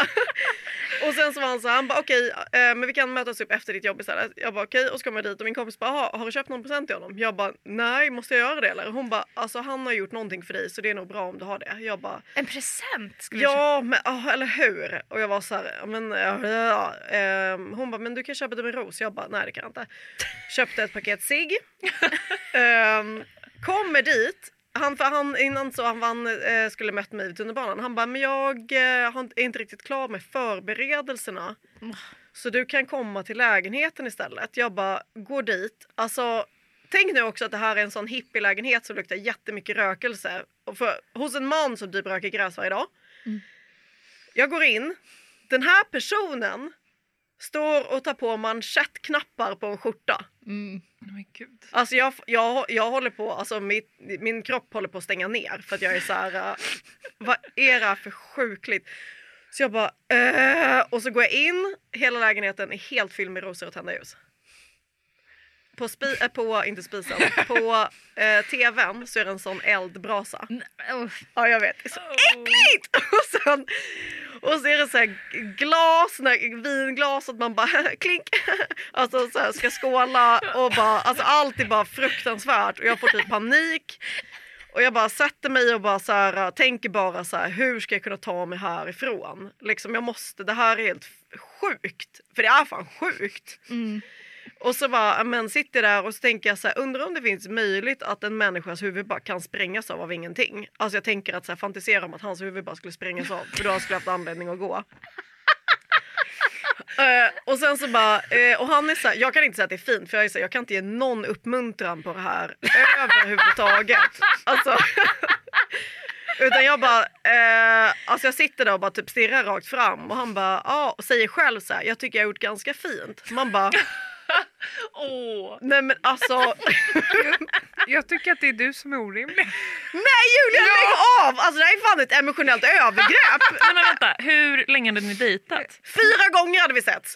S3: Och sen så var han så han bara okej eh, men vi kan mötas upp efter ditt jobb istället. Jag bara okej och så kommer jag dit och min kompis bara "Jaha, har du köpt någon present till honom? Jag bara nej måste jag göra det eller? Hon bara alltså han har gjort någonting för dig så det är nog bra om du har det. Jag bara
S1: En present skulle jag
S3: Ja, men, ah, eller hur? Och jag var så här, men, ja, ja, ehm, hon bara, men du kan köpa det med ros. Jag bara, nej det kan jag inte. Köpte ett paket cigg. Ehm, kommer dit. Han, för han, innan så han, han eh, skulle mött mig vid tunnelbanan. Han bara, men jag eh, är inte riktigt klar med förberedelserna. Så du kan komma till lägenheten istället. Jag bara, går dit. Alltså, tänk nu också att det här är en sån hippielägenhet som luktar jättemycket rökelse. Och för, hos en man som typ röker gräs varje dag. Jag går in. Den här personen står och tar på manschettknappar på en skjorta.
S1: mm.
S2: Oh my gud.
S3: Alltså jag, jag, jag håller på, alltså mitt, min kropp håller på att stänga ner för att jag är så här, äh, vad är det här för sjukligt? Så jag bara, äh, och så går jag in, hela lägenheten är helt fylld med rosor och tända ljus. På, spi, äh, på inte spisen, på äh, tvn så är det en sån eldbrasa. Ja jag vet, det är så äckligt! Och, sen, och så är det så här glas, såna här vinglas, att man bara klink. Alltså så här, ska skåla och bara, alltså allt är bara fruktansvärt och jag får typ panik. Och jag bara sätter mig och bara så här, äh, tänker bara så här, hur ska jag kunna ta mig härifrån? Liksom jag måste, det här är helt sjukt. För det är fan sjukt.
S1: Mm.
S3: Och så bara, men sitter där och så tänker jag så här, undrar om det finns möjligt att en människas huvud bara kan sprängas av av ingenting. Alltså jag tänker att så här, fantisera om att hans huvud bara skulle sprängas av för då skulle jag haft anledning att gå. Eh, och sen så bara, eh, och han är så här, jag kan inte säga att det är fint för jag är så här, jag kan inte ge någon uppmuntran på det här överhuvudtaget. Alltså, utan jag bara, eh, alltså jag sitter där och bara typ stirrar rakt fram och han bara, ja och säger själv så här, jag tycker jag har gjort ganska fint. Man bara,
S2: Åh.
S3: nej men alltså,
S4: Jag tycker att det är du som är orimlig.
S3: nej Julia lägg av! Alltså det här är fan ett emotionellt övergrepp.
S2: Men, men vänta, hur länge hade ni dejtat?
S3: Fyra gånger hade vi sett.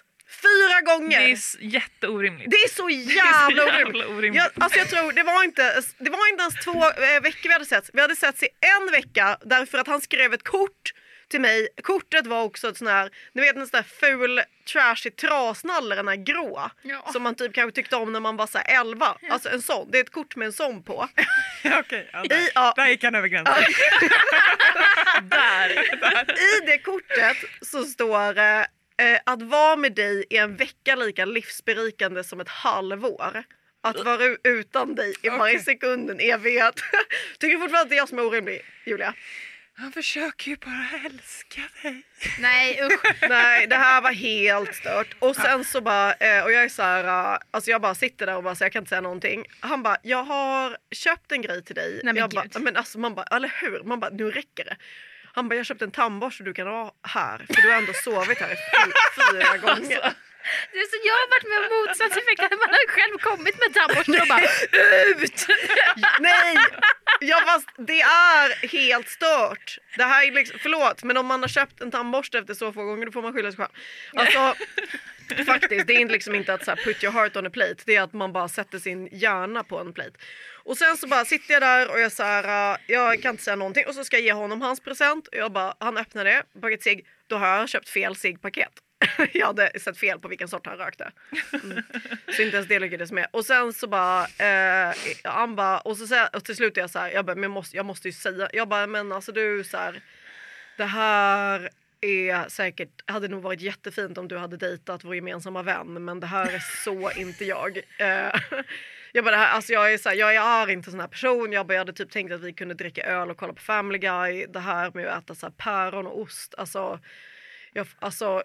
S3: Fyra gånger.
S2: Det är jätteorimligt.
S3: Det är så jävla
S2: jävla
S3: orimligt.
S2: orimligt.
S3: Jag, alltså jag tror det var inte, det var inte ens två eh, veckor vi hade sett. Vi hade setts i en vecka därför att han skrev ett kort till mig. Kortet var också ett sån här, ni vet en sån där ful trashig trasnalle, den här grå.
S1: Ja.
S3: Som man typ kanske tyckte om när man var så här 11. Alltså en sån, det är ett kort med en sån på.
S4: Okej, ja, där.
S3: I, ja,
S4: där gick han över gränsen.
S2: Där.
S3: I det kortet så står eh, att vara med dig är en vecka lika livsberikande som ett halvår. Att vara utan dig är varje
S4: Okej.
S3: sekund en evighet. Tycker du fortfarande att det är jag som är orimlig, Julia?
S4: Han försöker ju bara älska dig.
S1: Nej usch.
S3: Nej, det här var helt stört. Och sen så bara, eh, och jag är så här, eh, alltså jag bara sitter där och bara så jag kan inte säga någonting. Han bara, jag har köpt en grej till dig.
S1: Nej, men
S3: jag bara, men alltså man bara, eller hur? Man bara, nu räcker det. Han bara, jag köpte en tandborste du kan ha här. För du har ändå sovit här fyra gånger.
S1: Är så jag har varit med om motsatt effekt. Man har själv kommit med tandborsten och bara ut.
S3: Nej! Ja fast det är helt stört. Det här är liksom, förlåt men om man har köpt en tandborste efter så få gånger då får man skylla sig själv. Alltså faktiskt, det är liksom inte att så här, put your heart on a plate. Det är att man bara sätter sin hjärna på en plate. Och sen så bara sitter jag där och jag så här, äh, jag kan inte säga någonting och så ska jag ge honom hans present och jag bara, han öppnar det, paket cigg, då har jag köpt fel ciggpaket. jag hade sett fel på vilken sort han rökte. Mm. Så inte ens det lyckades med. Och sen så bara, eh, han bara, och, så, säger- och till slut är jag så här, jag bara, men jag måste, jag måste ju säga, jag bara, men alltså du så här, det här är säkert, hade nog varit jättefint om du hade dejtat vår gemensamma vän men det här är så inte jag. Eh, jag bara, här, alltså jag är så här, jag är inte sån här person. Jag, bara, jag hade typ tänkt att vi kunde dricka öl och kolla på Family Guy. Det här med att äta så här päron och ost, alltså jag, alltså,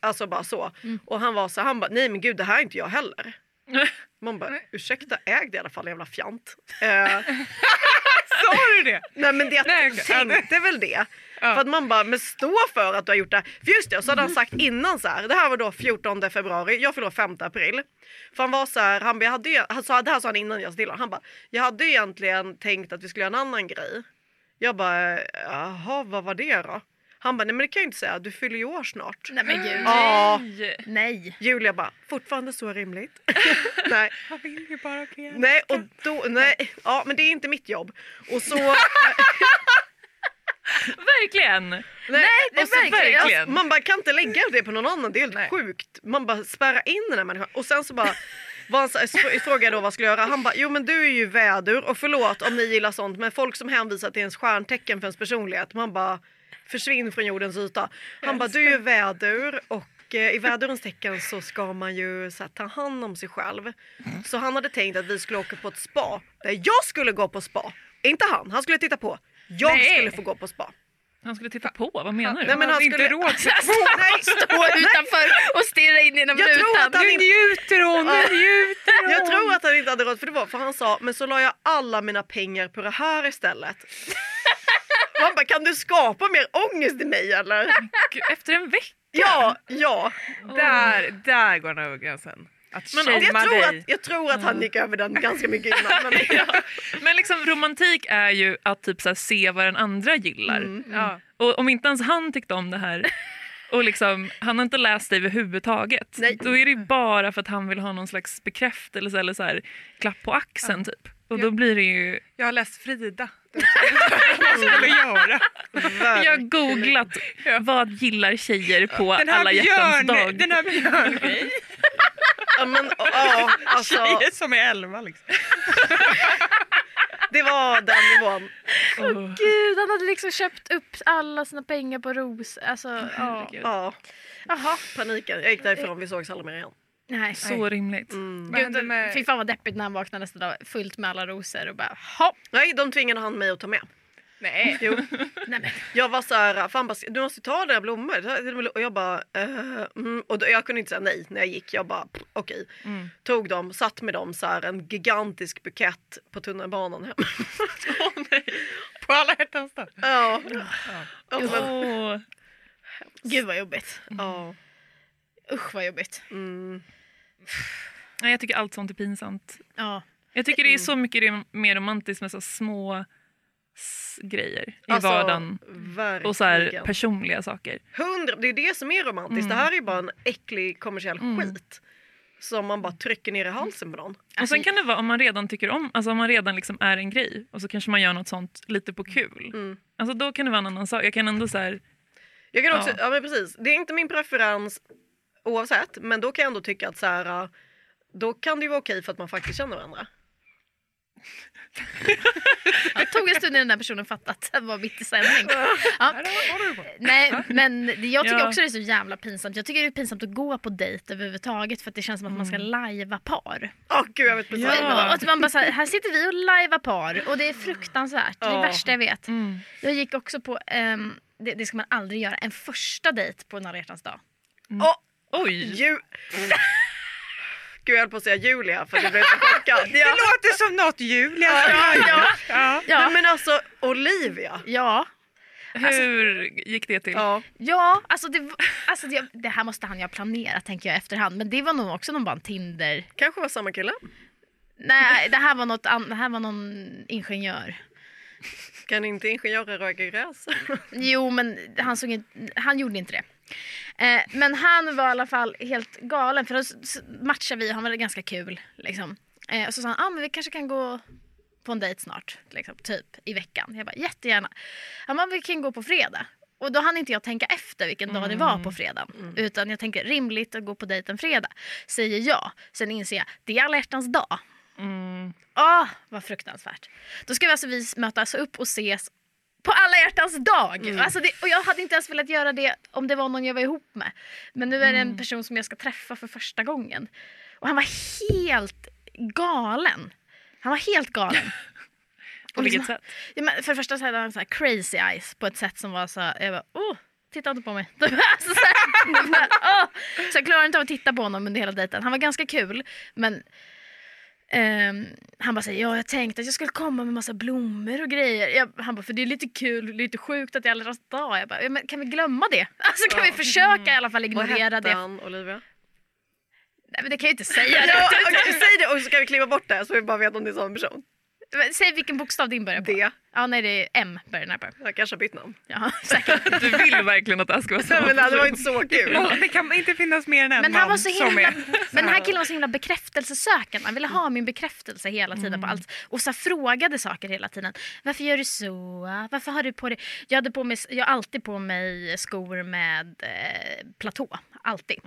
S3: alltså bara så. Och han var så han bara, nej men gud det här är inte jag heller. Man bara, ursäkta äg det i alla fall jävla fjant. Eh,
S4: Sa du det?
S3: nej men det, jag
S4: Nej,
S3: tänkte väl det. För att man bara, men stå för att du har gjort det här. För just det, så hade han sagt innan så här, det här var då 14 februari, jag fyller 5 april. För han var så här, han, jag hade, han sa, det här sa han innan jag sa till honom. Han bara, jag hade egentligen tänkt att vi skulle göra en annan grej. Jag bara, jaha vad var det då? Han bara, nej men det kan jag inte säga, du fyller ju år snart.
S1: Nej men gud.
S3: Ja,
S2: Nej.
S1: Nej.
S3: Julia bara, fortfarande så rimligt. nej,
S4: Han vill ju bara bli älskad.
S3: nej, och då, nej, ja men det är inte mitt jobb. Och så,
S2: Verkligen.
S3: nej,
S1: det är
S3: och så
S1: verkligen.
S3: Alltså, man bara kan inte lägga det på någon annan, det är helt sjukt. Man bara spärra in den här människan. Och sen så bara frågade jag då vad jag skulle göra. Han bara, jo men du är ju vädur och förlåt om ni gillar sånt men folk som hänvisar till ens stjärntecken för ens personlighet, man bara försvinn från jordens yta. Han bara, du är ju vädur och eh, i vädurens tecken så ska man ju så här, ta hand om sig själv. Så han hade tänkt att vi skulle åka på ett spa där jag skulle gå på spa. Inte han, han skulle titta på. Jag
S2: Nej.
S3: skulle få gå på spa.
S2: Han skulle titta på, vad menar du?
S3: Nej, men
S4: Han
S3: han skulle-
S4: inte råd.
S3: Nej,
S1: Stå utanför och stirra in genom
S3: Jag tror
S1: rutan.
S3: att han
S4: Nu
S3: inte-
S4: njuter hon, nu njuter hon.
S3: Jag tror att han inte hade råd för det var för han sa men så la jag alla mina pengar på det här istället. Och han bara kan du skapa mer ångest i mig eller?
S2: Efter en vecka?
S3: Ja, ja.
S4: Där, där går han över gränsen. Att
S3: Men jag, tror
S4: dig.
S3: att, jag tror att han gick över den ganska mycket innan. Men, ja.
S2: Men liksom romantik är ju att typ så här, se vad den andra gillar.
S3: Mm.
S4: Ja.
S2: Och om inte ens han tyckte om det här och liksom, han har inte läst dig överhuvudtaget.
S3: Nej.
S2: Då är det ju bara för att han vill ha någon slags bekräftelse eller så här, klapp på axeln typ. Och då
S4: Ja.
S2: blir det ju...
S4: Jag har läst Frida skulle göra.
S2: Jag har googlat vad gillar tjejer på
S4: Den här
S2: alla hjärtans dag.
S4: den här björn
S3: Ja, men, ja, alltså,
S4: tjejer som är elva liksom.
S3: det var den nivån.
S1: Gud, han hade liksom köpt upp alla sina pengar på ros. Alltså. Ja, Jaha.
S3: paniken. Jag gick därifrån, vi sågs aldrig mer igen.
S1: Nej.
S2: Så rimligt.
S3: Mm.
S1: Gud,
S4: med-
S1: Fy fan vad deppigt när han vaknade nästa dag fullt med alla rosor och bara hopp.
S3: Nej, de tvingade han mig att ta med.
S4: Nej.
S3: Jo.
S1: Nej, men.
S3: Jag var så här, fan bara, du måste ta dina blommor. Och jag bara, eh, mm. och då, jag kunde inte säga nej när jag gick. Jag bara, okej.
S2: Mm.
S3: Tog dem, satt med dem så här, en gigantisk bukett på tunnelbanan hem.
S4: På alla hjärtans dag.
S3: ja. Ja, men,
S2: Åh.
S1: Gud vad jobbigt.
S3: ja.
S1: Usch vad jobbigt.
S3: Mm.
S2: Nej, jag tycker allt sånt är pinsamt.
S1: Ja.
S2: Jag tycker det är så mycket mer romantiskt med så små grejer i
S3: Alltså,
S2: vardagen.
S3: Verkligen.
S2: Och så här personliga saker.
S3: Hundra, det är det som är romantiskt.
S2: Mm.
S3: Det här är bara en äcklig kommersiell
S2: Mm.
S3: skit. Som man bara trycker ner i halsen på någon.
S2: Och sen kan det vara om man redan tycker om, alltså om man redan liksom är en grej och så kanske man gör något sånt lite på kul.
S3: Mm.
S2: Alltså då kan det vara en annan sak. Jag kan ändå så här,
S3: Jag kan också,
S2: Ja.
S3: ja. men precis. Det är inte min preferens oavsett. Men då kan jag ändå tycka att så här, äh, då kan det ju vara okej för att man faktiskt känner varandra.
S1: Det tog en stund innan den där personen fattade att det var mitt i sändning. Ja. Nej, men jag tycker också det är så jävla pinsamt. Jag tycker det är pinsamt att gå på dejt överhuvudtaget för att det känns som att man ska lajva par.
S3: Åh gud jag vet precis.
S2: Ja.
S1: Och att man bara så här, här sitter vi och lajvar par och det är fruktansvärt. Det är det värsta jag vet.
S2: mm.
S1: Jag gick också på, ehm, det, det ska man aldrig göra, en första dejt på en alla dag.
S3: Åh,
S2: oj!
S3: ju... Gud jag höll på att säga Julia för att jag blev så chockad.
S4: Det
S3: Ja.
S4: låter som något Julia
S3: Ja, ja, ja.
S4: ja.
S3: Nej, men alltså Olivia.
S1: ja,
S2: Hur gick det till?
S3: Ja.
S1: ja alltså, det, alltså det, det här måste han ju ha planerat tänker jag efterhand. Men det var nog också någon bara Tinder.
S3: Kanske var samma kille.
S1: Nej, det här var, något an, det här var någon ingenjör.
S3: Kan inte ingenjörer röka gräs?
S1: Jo, men han, såg inte, han gjorde inte det. Eh, men han var i alla fall helt galen för då matchade vi, han var ganska kul. Liksom. Eh, och så sa han, ah, men vi kanske kan gå på en dejt snart, liksom, typ i veckan. Jag bara, jättegärna. Han bara, vi kan gå på fredag. Och då hann inte jag tänka efter vilken dag det var på fredagen. Utan jag tänkte rimligt att gå på dejt en fredag. Säger ja. Sen inser jag, det är alla hjärtans dag.
S2: Mm.
S1: Åh, vad fruktansvärt. Då ska vi alltså vi mötas upp och ses på alla hjärtans dag. Alltså det, och jag hade inte ens velat göra det om det var någon jag var ihop med. Men nu är det en person som jag ska träffa för första gången. Och han var helt galen. Han var helt galen.
S2: På
S1: Och
S2: vilket
S1: liksom-
S2: sätt?
S1: Ja, men för det första så hade han så här crazy eyes på ett sätt som var så här, jag bara, oh, titta inte på mig. alltså, här, så jag klarade inte av att titta på honom under hela dejten. Han var ganska kul men ehm, han bara säger ja jag tänkte att jag skulle komma med massa blommor och grejer. Jag, han bara för det är lite kul, lite sjukt att det är alla dag. Jag bara, ja, men kan vi glömma det? Alltså kan vi försöka i alla fall
S3: Vad
S1: ignorera
S3: hette
S1: det?
S3: han Olivia?
S1: Nej men det kan jag ju inte säga.
S3: Ja, okej, säg det och så ska vi klippa bort det så vi bara vet om det är samma person.
S1: Säg vilken bokstav din börjar på.
S3: D.
S1: Ja nej det är M börjar den här på.
S3: Jag kanske har bytt namn.
S1: Ja, säkert.
S2: Du vill verkligen att det här ska vara
S3: Nej,
S2: så.
S3: men det var inte så kul.
S4: Ja, Det kan inte finnas mer än en
S1: Men han
S4: man
S1: var så
S4: som
S1: himla,
S4: är.
S1: men den här killen var så himla bekräftelsesökande. Han ville ha min bekräftelse hela tiden på allt. Och så frågade saker hela tiden. Varför gör du så? Varför har du på dig? Jag, hade på mig, jag har alltid på mig skor med eh, platå. Alltid.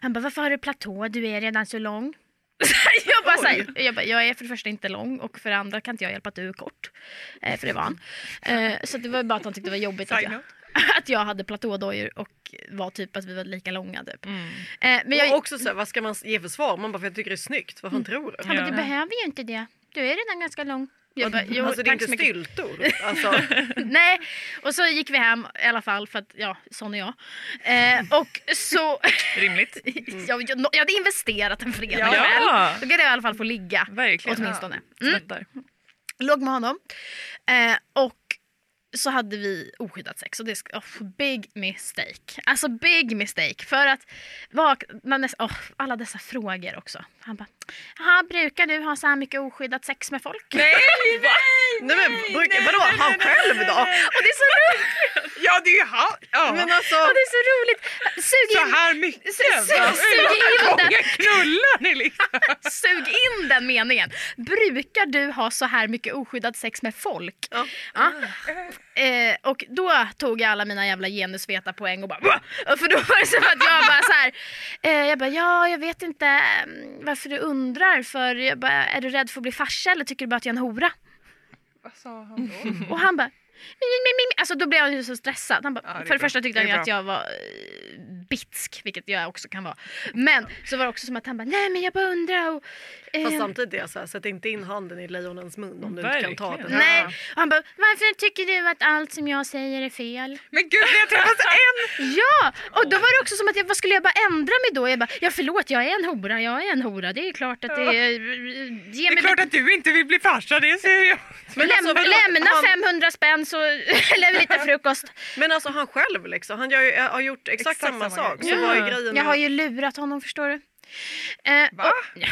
S1: Han bara, varför har du platå? Du är redan så lång. jag, bara, så här, jag, bara, jag är för det första inte lång och för det andra kan inte jag hjälpa att du är kort. Eh, för det var han. Eh, så det var bara att han tyckte det var jobbigt att jag, att jag hade platådojor och var typ att vi var lika långa. Typ.
S2: Mm.
S1: Eh, men jag,
S3: Och också så här, vad ska man ge för svar? Man bara för jag tycker det är snyggt. Vad fan tror du?
S1: Han bara, du behöver ju inte det. Du är redan ganska lång. Jag bara, jo,
S3: alltså det är inte styltor. Alltså,
S1: Nej, och så gick vi hem i alla fall för att, ja, sån är jag. Eh, och så,
S2: Rimligt.
S1: jag, jag, jag hade investerat en fredag
S2: Ja.
S1: kväll. Då kan jag i alla fall få ligga.
S2: Verkligen.
S1: Åtminstone. Mm. Låg med honom. Eh, och så hade vi oskyddat sex och det är oh, big mistake. Alltså big mistake. För att man oh, alla dessa frågor också. Han bara, "Jaha, brukar du ha så här mycket oskyddat sex med folk?
S4: Nej, nej!
S3: Nej men brukar, vadå, han själv då?
S1: Och det är så roligt!
S4: Ja, det är ju han. Ja.
S3: Men alltså,
S1: Och det är så roligt! Sug
S4: Så
S1: in,
S4: här mycket.
S1: Su- su-
S4: va?
S1: sug in
S4: gånger knullar ni liksom?
S1: sug in den meningen. Brukar du ha så här mycket oskyddat sex med folk?
S3: Ja.
S1: Ja. Eh, och då tog jag alla mina jävla genusveta poäng och bara! Och För då var det som att jag bara så här, eh, jag bara ja jag vet inte mm, varför du undrar för jag bara, är du rädd för att bli farsa eller tycker du bara att jag är en hora?
S4: Vad sa han då?
S1: Och han bara. Alltså då blev han ju så stressad. Han bara,
S4: Ja, det
S1: för det första tyckte han ju att jag var eh, bitsk, vilket jag också kan vara. Men så var det också som att han bara, nej men jag bara undrar och,
S3: fast samtidigt är jag så här, sätt inte in handen i lejonens mun om du inte kan ta
S2: Verkligen.
S3: den.
S1: Nej, och han bara, varför tycker du att allt som jag säger är fel?
S4: Men gud, vi har träffats en!
S1: Ja! Och då var det också som att jag, vad skulle jag bara ändra mig då? Jag bara, ja förlåt jag är en hora, jag är en hora. Det är klart att det är... Ge
S4: Det är
S1: mig
S4: klart att du inte vill bli farsa, det ser jag.
S3: Men
S1: Läm,
S3: alltså,
S1: lämna
S3: Han-
S1: 500 spänn så, eller lite frukost.
S3: Men alltså han själv liksom, han gör ju, har gjort exakt,
S4: Exakt
S3: samma,
S4: samma
S3: sak. Så
S2: Ja.
S3: vad är grejen
S1: Jag har ju lurat honom förstår du. Eh,
S4: Va?
S1: Och, ja,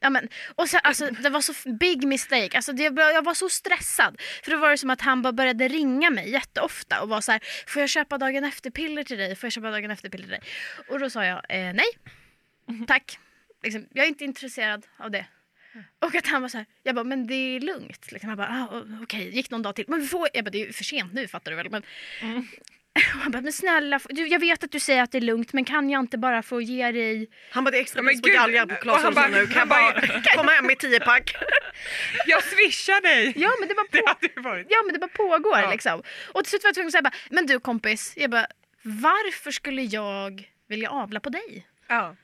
S1: men, och så, alltså, det var så big mistake. Alltså, det, jag var så stressad. För då var det som att han bara började ringa mig jätteofta och var så här, får jag köpa dagen efter-piller till dig? Får jag köpa dagen efter-piller till dig? Och då sa jag, eh, nej. Tack. Liksom, jag är inte intresserad av det. Och att han var så här, jag bara, men det är lugnt. Liksom, jag bara, ah, okej, gick någon dag till. Men vi får, jag bara, det är för sent nu fattar du väl. Men, och han bara, men snälla, du, jag vet att du säger att det är lugnt men kan jag inte bara få ge dig
S3: Han bara det är extra pris på galgar på Clas Ohlson nu. Kan jag bara komma hem i tio pack?
S4: Jag swishar dig.
S1: Ja men det bara,
S4: Det
S1: på,
S4: varit...
S1: ja, men det bara pågår
S4: Ja.
S1: liksom. Och till slut var jag tvungen att säga bara, men du kompis, jag bara, varför skulle jag vilja avla på dig?
S4: Ja.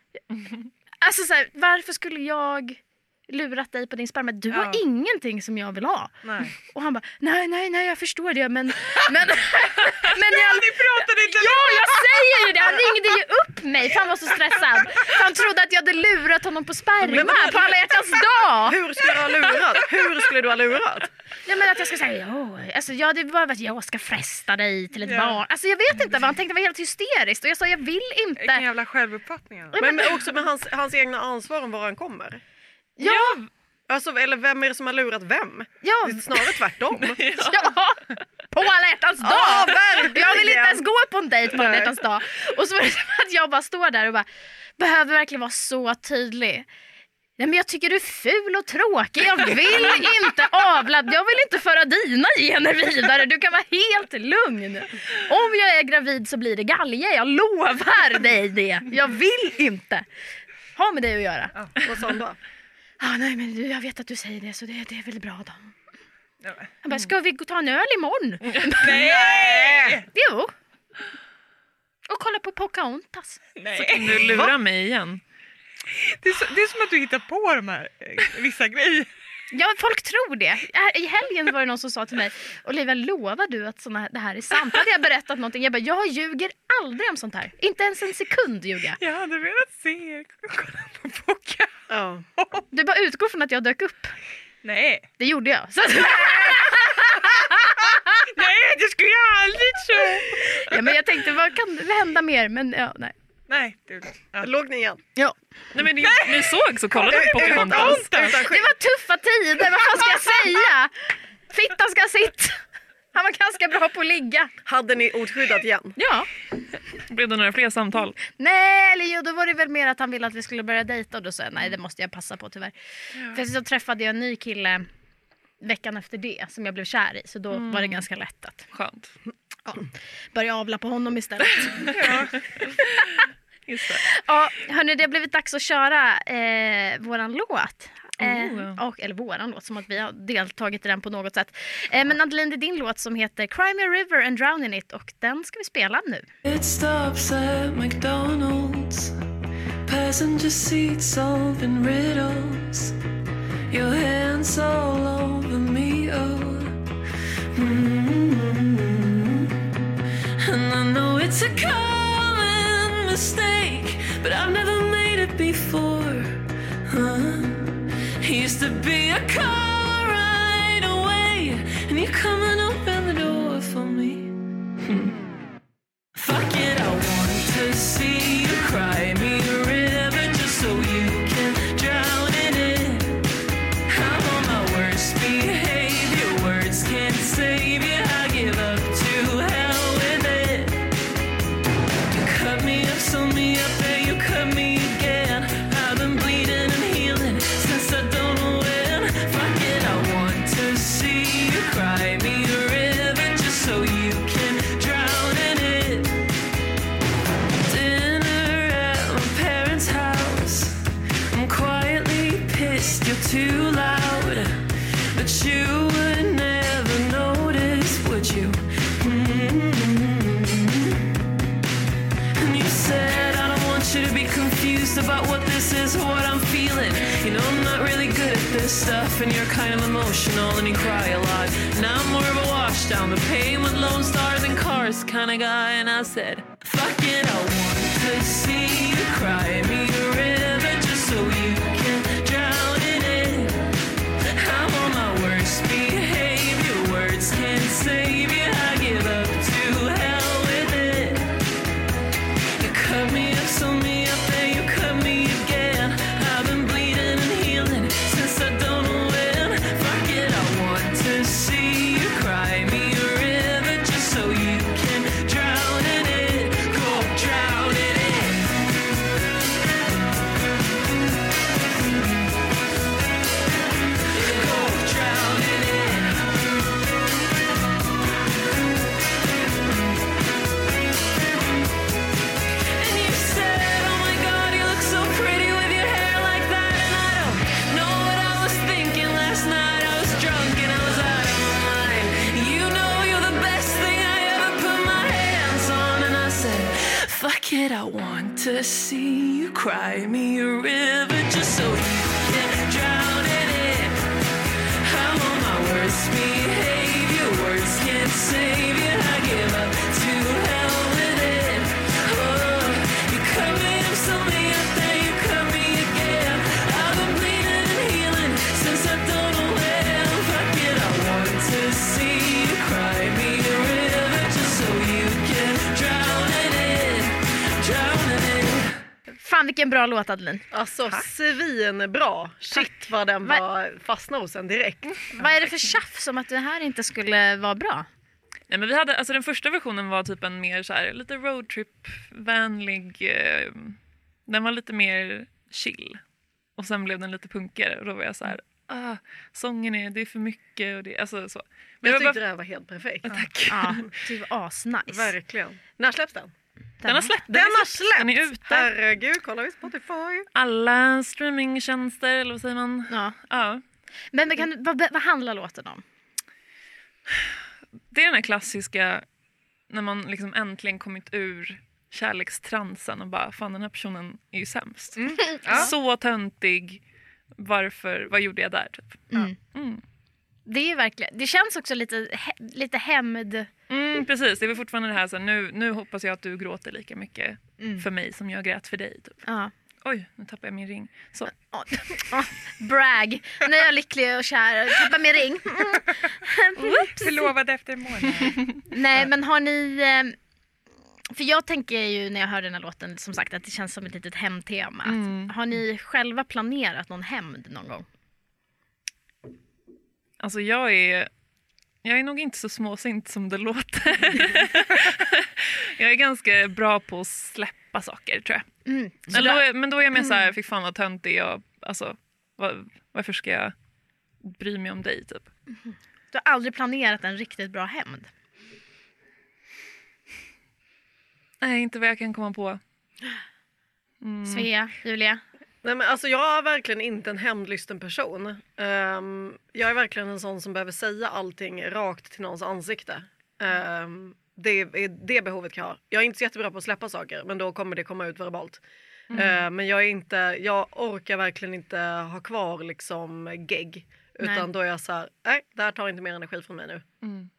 S1: Alltså så här, varför skulle jag lurat dig på din sperma? Du har
S4: Ja.
S1: ingenting som jag vill ha.
S4: Nej.
S1: Och han bara, nej nej nej jag förstår det men... men, men jag,
S4: Ni pratade inte
S1: Ja, jag säger ju det! Han ringde ju upp mig för han var så stressad. Han trodde att jag hade lurat honom på sperma på alla hjärtans dag.
S3: Hur skulle du ha lurat? Hur skulle du ha lurat?
S1: Nej men att jag ska säga alltså ja det var att jag ska fresta dig till ett
S4: Ja.
S1: barn. Alltså jag vet inte vad han tänkte, var helt hysteriskt och jag sa jag vill
S4: Vilken
S1: inte.
S4: jävla självuppfattning. har.
S3: Men, men också med hans, hans egna ansvar om var han kommer.
S1: Ja,
S3: Alltså, eller vem är det som har lurat vem?
S1: ja,
S3: Det är snarare tvärtom.
S1: ja. På alla hjärtans dag!
S3: Ja, verkligen.
S1: jag vill inte ens gå på en dejt på alla hjärtans dag. Och så var det som att jag bara står där och bara behöver verkligen vara så tydlig. Nej, men jag tycker du är ful och tråkig. Jag vill inte avla. Jag vill inte föra dina gener vidare. Du kan vara helt lugn. Om jag är gravid så blir det galge. Jag lovar dig det. Jag vill inte ha med dig att göra.
S3: Han då?
S1: Ah, nej, men du, jag vet att du säger det så det, det är väl bra då. Jag bara, ska vi gå ta en öl imorgon?
S4: Nej!
S1: Jo. Och kolla på Pocahontas.
S4: Nej.
S2: Kan du lura mig igen?
S4: Det, är så, det är som att du hittar på de här eh, vissa grejer.
S1: Ja, folk tror det. I helgen var det någon som sa till mig, Olivia lovar du att såna, det här är sant? Hade jag berättat någonting? Jag bara, jag ljuger aldrig om sånt här. Inte ens en sekund ljuger jag.
S4: Jag hade velat se er kolla på Poca.
S3: Ja.
S1: Du bara utgår från att jag dök upp.
S4: Nej.
S1: Det gjorde jag. Så
S4: Nej, det skulle jag aldrig tro.
S1: ja, men jag tänkte, vad kan hända mer? Men ja, nej.
S4: Nej. Ja.
S3: Låg ni igen?
S1: Ja.
S2: Nej, men ni, ni såg så kollade på Pocahontas.
S3: Utan
S1: Det var tuffa tider, vad fan ska jag säga? Fittan ska sitta. Han var ganska bra på att ligga.
S3: Hade ni oskyddat igen?
S1: Ja.
S2: Blev det några fler samtal?
S1: Nej, eller jo, då var det väl mer att han ville att vi skulle börja dejta och då sa jag nej det måste jag passa på tyvärr. För så träffade jag en ny kille veckan efter det som jag blev kär i så då var det ganska lätt att
S2: Skönt.
S1: börja avla på honom istället.
S2: Just det.
S1: ja, hörni, det har blivit dags att köra eh, våran låt. Eh,
S2: Oh.
S1: och, eller våran låt, som att vi har deltagit i den på något sätt. Eh, men Adeline, det är din låt som heter Cry Me a River and Drown in It och den ska vi spela nu.
S6: It stops at McDonald's. Passenger seats solving riddles. Your hands all over me, oh. Mm. And I know it's a mistake, but I've never made it before. Huh? Used to be a car right away, and you come and open the door
S2: for me. Hmm. Fuck it, I want to see you cry me a river just so you can drown in it. I'm on my worst behavior, words can't save you. And you're kind of emotional and you cry a lot. Now I'm more of a wash down the pain with lone stars and cars kind of guy. And I said, fuck it, I want to see you cry to see you cry me a river
S1: Fan vilken bra låt Adeline.
S3: Alltså svinbra. Shit vad den
S1: Va-
S3: var fastnade hos en direkt.
S1: Vad är det för tjafs om att det här inte skulle vara bra?
S7: Nej, men vi hade, alltså den första versionen var typ en mer så här, lite roadtrip-vänlig. Eh, den var lite mer chill. Och sen blev den lite punkigare och då var jag så här, ah, sången är, det är för mycket och det, alltså så.
S3: Men jag
S7: det var
S3: tyckte det här var helt perfekt.
S7: Tack.
S1: Ja, det var asnice.
S3: Verkligen. När släpps den?
S7: Den har släppt.
S3: Den har släppts!
S7: Den är ute.
S3: Herregud, kolla vi Spotify.
S7: Alla streamingtjänster, eller vad säger man?
S1: Ja.
S7: Ja.
S1: Men, kan, du- vad, vad handlar låten om?
S7: Det är den här klassiska, när man liksom äntligen kommit ur kärlekstransen och bara, fan den här personen är ju sämst. Så töntig, varför, vad gjorde jag där typ?
S1: Mm.
S7: Mm.
S1: Det är verkligen, det känns också lite, lite hämnd.
S7: Mm, precis, det är fortfarande det här så nu, nu hoppas jag att du gråter lika mycket för mig som jag grät för dig. Typ.
S1: Ja.
S7: Oj, nu tappade jag min ring. Så.
S1: Brag. Nu är jag lycklig och kär. Tappa min ring.
S4: Förlovad efter en månad.
S1: Nej men har ni... eh, För jag tänker ju när jag hör den här låten som sagt att det känns som ett litet hämndtema.
S7: Mm.
S1: Har ni själva planerat någon hämnd någon gång?
S7: Alltså jag är, jag är nog inte så småsint som det låter. jag är ganska bra på att släppa saker tror jag.
S1: Mm.
S7: Men då, är, men då är jag mer så här, fy fan vad töntig jag, alltså var, varför ska jag bry mig om dig typ?
S1: du har aldrig planerat en riktigt bra hämnd?
S7: Nej, inte vad jag kan komma på. Mm.
S1: Svea, Julia?
S3: Nej, men alltså, jag är verkligen inte en hämndlysten person. Ehm, jag är verkligen en sån som behöver säga allting rakt till någons ansikte. Ehm, det är det behovet jag har. Jag är inte så jättebra på att släppa saker men då kommer det komma ut verbalt. Ehm, men jag är inte, jag orkar verkligen inte ha kvar liksom gegg. Utan
S1: Nej.
S3: då är jag så här, nej det här tar inte mer energi från mig nu.
S7: Mm.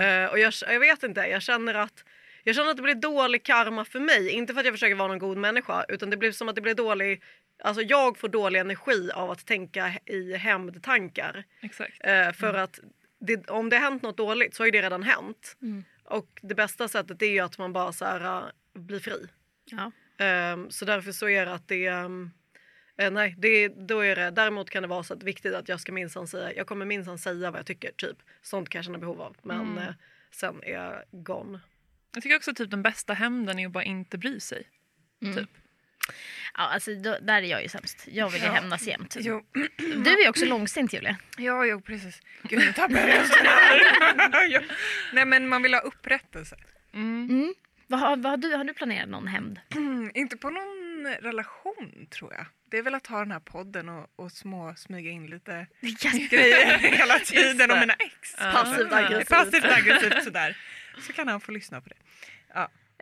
S3: Eh, och jag, jag vet inte, jag känner att jag känner att det blir dålig karma för mig. Inte för att jag försöker vara någon god människa utan det blir som att det blir dålig Alltså jag får dålig energi av att tänka i hämndtankar. Eh, för att det, om det har hänt något dåligt så har ju det redan hänt.
S1: Mm.
S3: Och det bästa sättet är ju att man bara så här, uh, blir fri.
S1: Ja.
S3: Ehm, så därför så är det att det ehm, eh, nej, det, då är det, däremot kan det vara så att viktigt att jag ska minsann säga, jag kommer minsann säga vad jag tycker, typ. Sånt kan jag känna behov av. Men
S7: Mm.
S3: eh, sen är jag gone.
S7: Jag tycker också typ den bästa hämnden är att bara inte bry sig. Typ.
S1: Ja, alltså, då, där är jag ju sämst. Jag vill ju
S4: Ja.
S1: hämnas jämt.
S4: Jo,
S1: Du är också långsint Julia.
S4: ja, jo precis. Gud, nu tappade jag rösten. Ja. Nej, men man vill ha upprättelse.
S7: Mm.
S1: Mm. Vad, har, vad har, du, har du planerat någon hämnd?
S4: Mm, inte på någon relation, tror jag. Det är väl att ha den här podden och, och små smyga in lite grejer hela tiden om mina ex.
S7: Ja.
S3: Passivt aggressivt.
S4: Passivt aggressivt sådär. Så kan han få lyssna på det.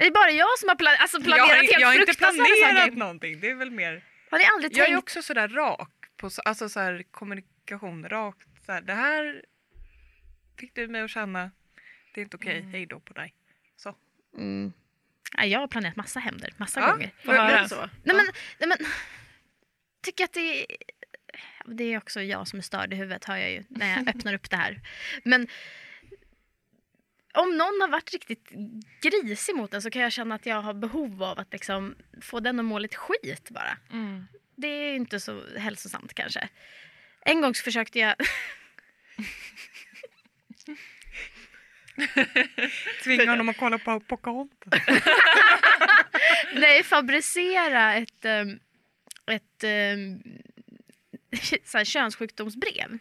S1: Är det bara jag som har plan- alltså, planerat
S4: jag,
S1: helt
S4: jag har inte planerat
S1: saker?
S4: någonting. Det är väl mer...
S1: Har ni aldrig
S4: Jag är också sådär rak på så- alltså så här, kommunikation rakt. Så här, det här fick du mig att känna, det är inte okej,
S2: Mm.
S4: hej då på dig. Så.
S1: Mm. Ja, jag har planerat massa hämnder, massa
S4: Ja.
S1: gånger.
S2: Få höra.
S3: så?
S1: Nej men, nej men, tycker att det är, det är också jag som är störd i huvudet hör jag ju när jag öppnar upp det här. Men om någon har varit riktigt grisig mot en så kan jag känna att jag har behov av att liksom få den att må lite skit bara.
S2: Mm.
S1: Det är inte så hälsosamt kanske. En gång så försökte jag,
S4: Tvinga honom att kolla på Pocahontas.
S1: nej, fabricera ett, um, ett um, så här könssjukdomsbrev.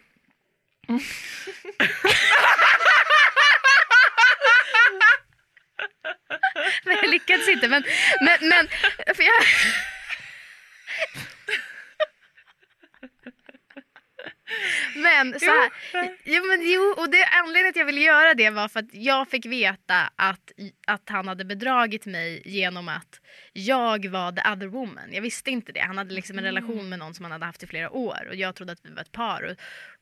S1: Men jag lyckades inte. Men, men, men för jag... Men så här, jo, men, jo, och det, anledningen till att jag ville göra det var för att jag fick veta att, att han hade bedragit mig genom att jag var the other woman. Jag visste inte det. Han hade liksom en relation med någon som han hade haft i flera år och jag trodde att vi var ett par. Och,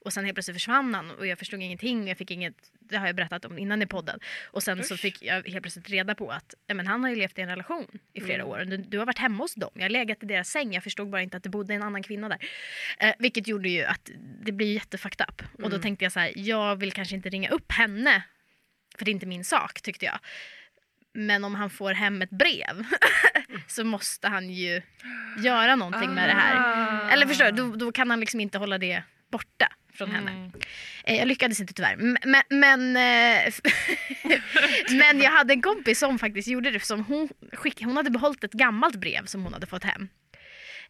S1: och sen helt plötsligt försvann han och jag förstod ingenting. och Jag fick inget, det har jag berättat om innan i podden. Och sen så fick jag helt plötsligt reda på att men han har ju levt i en relation i flera år. Du, du har varit hemma hos dem. Jag har legat i deras säng. Jag förstod bara inte att det bodde en annan kvinna där. Eh, vilket gjorde ju att det blir jättefucked up. Och då tänkte jag så här, jag vill kanske inte ringa upp henne. För det är inte min sak tyckte jag. Men om han får hem ett brev så måste han ju göra någonting med det här. Eller förstår du, då, då kan han liksom inte hålla det borta från henne. Eh, Jag lyckades inte tyvärr. Men, men, eh, men jag hade en kompis som faktiskt gjorde det. Som hon, skick, hon hade behållit ett gammalt brev som hon hade fått hem.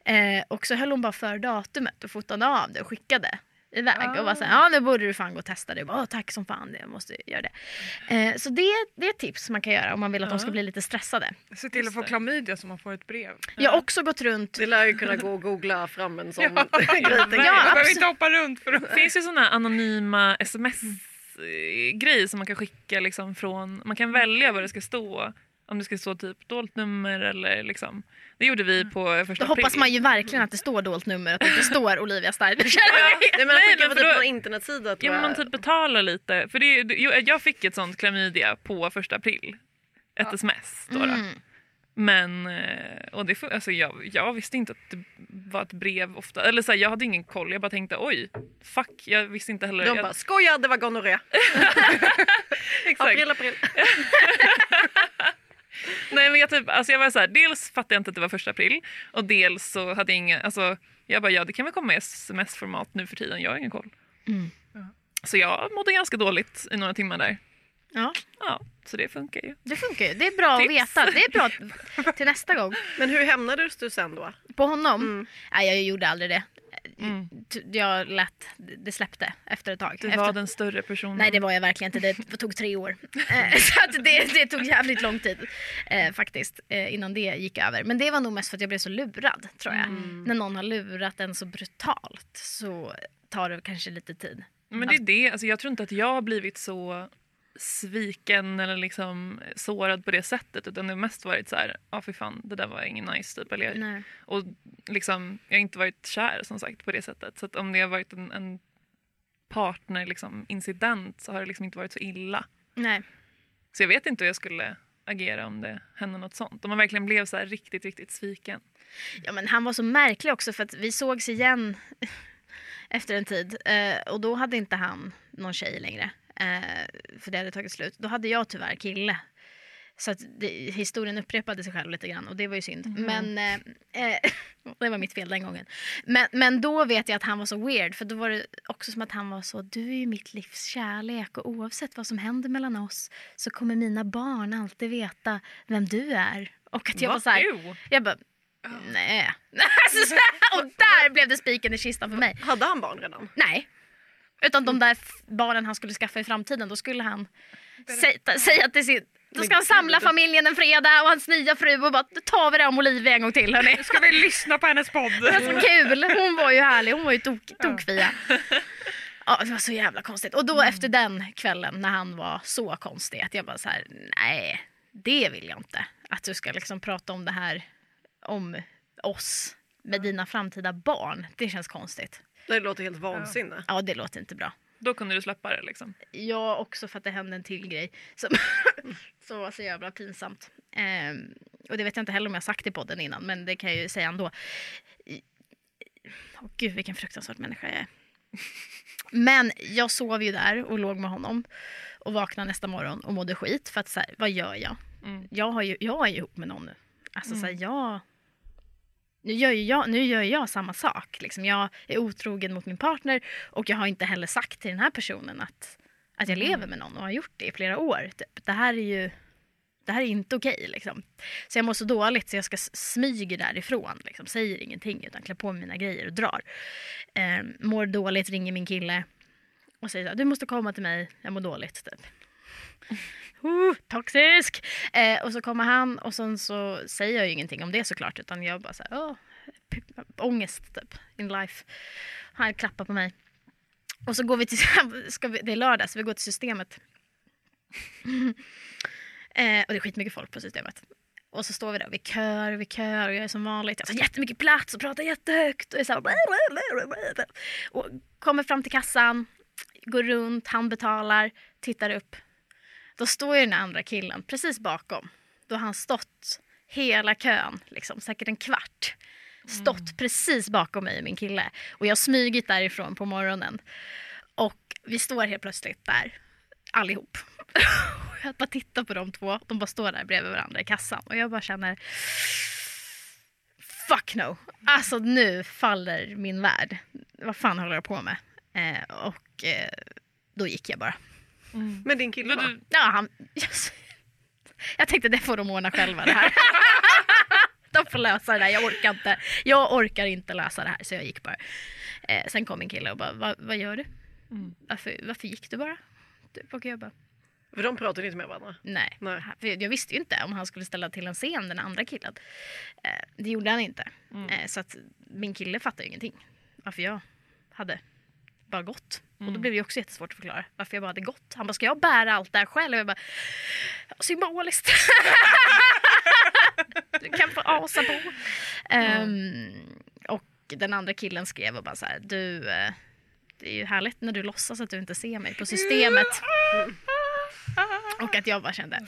S1: Eh, och så höll hon bara för datumet och fotade av det och skickade iväg. Och var såhär, ja nu borde du fan gå och testa det. Jag bara, Åh, tack som fan, jag måste göra det. Eh, så det, det är ett tips man kan göra om man vill att de ska bli lite stressade.
S4: Se till att få klamydia så man får ett brev.
S1: Jag har också gått runt
S3: Det lär ju kunna gå och googla fram en sån
S4: Ja.
S3: grej. jag.
S4: jag behöver inte hoppa runt för.
S2: Det finns ju såna anonyma sms-grejer som man kan skicka liksom från... Man kan välja vad det ska stå. Om det ska stå typ dolt nummer eller liksom... Det gjorde vi på första
S1: Då hoppas man ju verkligen att det står dolt nummer, att det inte står Olivia Steiner.
S3: Nej men
S2: Nej,
S3: skicka på typ någon internetsida tror
S2: Ja, men man
S3: jag.
S2: typ betalar lite. För det, jag, jag fick ett sånt klamydia på första april. Ett sms. Då, då.
S1: Mm.
S2: Men eh, och det, alltså jag, jag visste inte att det var ett brev ofta. Eller så här, jag hade ingen koll. Jag bara tänkte oj, fuck. Jag visste inte heller.
S3: De
S2: jag,
S3: bara skoja det var gonorré.
S2: exakt.
S3: April april.
S2: Nej, men jag, typ, alltså jag var så här, dels fattade jag inte att det var första april och dels så hade jag ingen, alltså, jag bara ja det kan väl komma i sms-format nu för tiden, jag har ingen koll.
S1: Mm.
S2: Så jag mådde ganska dåligt i några timmar där.
S1: Ja,
S2: Ja, så det funkar ju.
S1: det funkar ju. Det är bra att
S2: Tips.
S1: veta. Det är bra till nästa gång.
S3: Men hur hämnades du sen då?
S1: På honom?
S3: Mm.
S1: Nej, jag gjorde aldrig det.
S2: Mm.
S1: Jag lät, det släppte efter ett tag.
S2: Du
S1: efter...
S2: var den större personen.
S1: Nej det var jag verkligen inte, det tog tre år. Eh, så att det, det tog jävligt lång tid eh, faktiskt eh, innan det gick över. Men det var nog mest för att jag blev så lurad tror jag. När någon har lurat en så brutalt så tar det kanske lite tid.
S2: Men det är det, alltså, jag tror inte att jag har blivit så sviken eller liksom sårad på det sättet utan det har mest varit så här, ja för fan det där var ingen nice typ. Eller,
S1: Nej.
S2: och liksom, jag har inte varit kär som sagt på det sättet så om det har varit en, en partner liksom, incident så har det liksom inte varit så illa.
S1: Nej.
S2: Så jag vet inte hur jag skulle agera om det hände något sånt. Om man verkligen blev så här riktigt, riktigt sviken.
S1: Ja, men han var så märklig också för att vi sågs igen efter en tid eh, och då hade inte han någon tjej längre. Eh, för det hade tagit slut. Då hade jag tyvärr kille. Så att det, historien upprepade sig själv lite grann och det var ju synd. Men eh, eh, det var mitt fel den gången. Men, men då vet jag att han var så weird för då var det också som att han var så du är ju mitt livs kärlek och oavsett vad som händer mellan oss så kommer mina barn alltid veta vem du är. Och att jag var så här, jag bara, nej. Alltså, och där blev det spiken i kistan för mig.
S3: Hade han barn redan?
S1: Nej. Utan de där f- barnen han skulle skaffa i framtiden, då skulle han säga, säga till sin... Då ska han samla familjen en fredag och hans nya fru och bara, då tar vi det om Olivia en gång till hörni.
S4: Nu ska vi lyssna på hennes podd.
S1: Det var så kul. Hon var ju härlig. Hon var ju tok, tokfia. Ja, det var så jävla konstigt. Och då efter den kvällen när han var så konstig att jag bara så här, nej, det vill jag inte. Att du ska liksom prata om det här, om oss med dina framtida barn. Det känns konstigt.
S3: Det låter helt vansinne.
S1: Ja, det låter inte bra.
S2: Då kunde du släppa det liksom.
S1: Jag också för att det hände en till grej som, som var så jävla pinsamt. Ehm, och det vet jag inte heller om jag sagt i podden innan, men det kan jag ju säga ändå. Åh gud, vilken fruktansvärd människa jag är. Men jag sov ju där och låg med honom och vaknade nästa morgon och mådde skit för att så här, vad gör jag?
S2: Mm.
S1: Jag, har ju, jag är ju ihop med någon nu. Alltså så här, jag... Nu gör, ju jag, nu gör jag samma sak. Liksom. Jag är otrogen mot min partner och jag har inte heller sagt till den här personen att, att jag lever med någon och har gjort det i flera år. Typ. Det här är ju det här är inte okej. liksom. Så jag mår så dåligt så jag ska smyga därifrån. Liksom. Säger ingenting utan klär på mig mina grejer och drar. Eh, mår dåligt, ringer min kille och säger så här, du måste komma till mig, jag mår dåligt. Typ. Uh, toxisk! Eh, och så kommer han och sen så säger jag ju ingenting om det såklart utan jag bara såhär, oh, ångest typ in life. Han klappar på mig. Och så går vi till, ska vi, det är lördag så vi går till systemet. eh, och det är skitmycket folk på systemet. Och så står vi där, vi kör, vi kör och jag är som vanligt. Jag tar jättemycket plats och pratar jättehögt. Och, är så här, och kommer fram till kassan, går runt, han betalar, tittar upp. Då står ju den andra killen precis bakom. Då har han stått hela kön, liksom, säkert en kvart. Stått precis bakom mig och min kille. Och jag har smugit därifrån på morgonen. Och vi står helt plötsligt där, allihop. Jag bara tittar på de två. De bara står där bredvid varandra i kassan. Och jag bara känner... Fuck no. Alltså nu faller min värld. Vad fan håller jag på med? Eh, och eh, då gick jag bara.
S3: Men din kille va?
S2: du,
S1: Ja, han... Yes. Jag tänkte det får de ordna själva det här. De får lösa det där, jag orkar inte. Jag orkar inte lösa det här så jag gick bara. Eh, sen kom min kille och bara, vad, vad gör du?
S2: Mm.
S1: Varför, varför gick du bara? Typ, och jag bara,
S3: För de pratar inte med varandra.
S1: nej.
S3: Nej.
S1: Jag visste ju inte om han skulle ställa till en scen, den andra killen. Eh, det gjorde han inte.
S2: Mm.
S1: Eh, så att min kille fattade ju ingenting. Varför jag hade bara gått. Och
S2: Mm.
S1: då blev det också jättesvårt att förklara varför jag bara hade gått. Han bara, ska jag bära allt det här själv? Och jag bara, symboliskt. du kan få asa på. Ehm, och den andra killen skrev och bara så här, du, eh, det är ju härligt när du låtsas att du inte ser mig på systemet. Och att jag bara kände,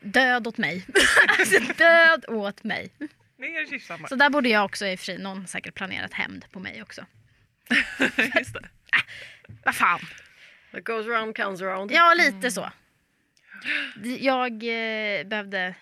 S1: död åt mig. alltså död åt mig. Så där borde jag också i och för sig, någon säkert planerat hämnd på mig också.
S2: just det.
S1: Vad fan.
S3: What goes around comes around.
S1: Ja, lite så. Jag eh, behövde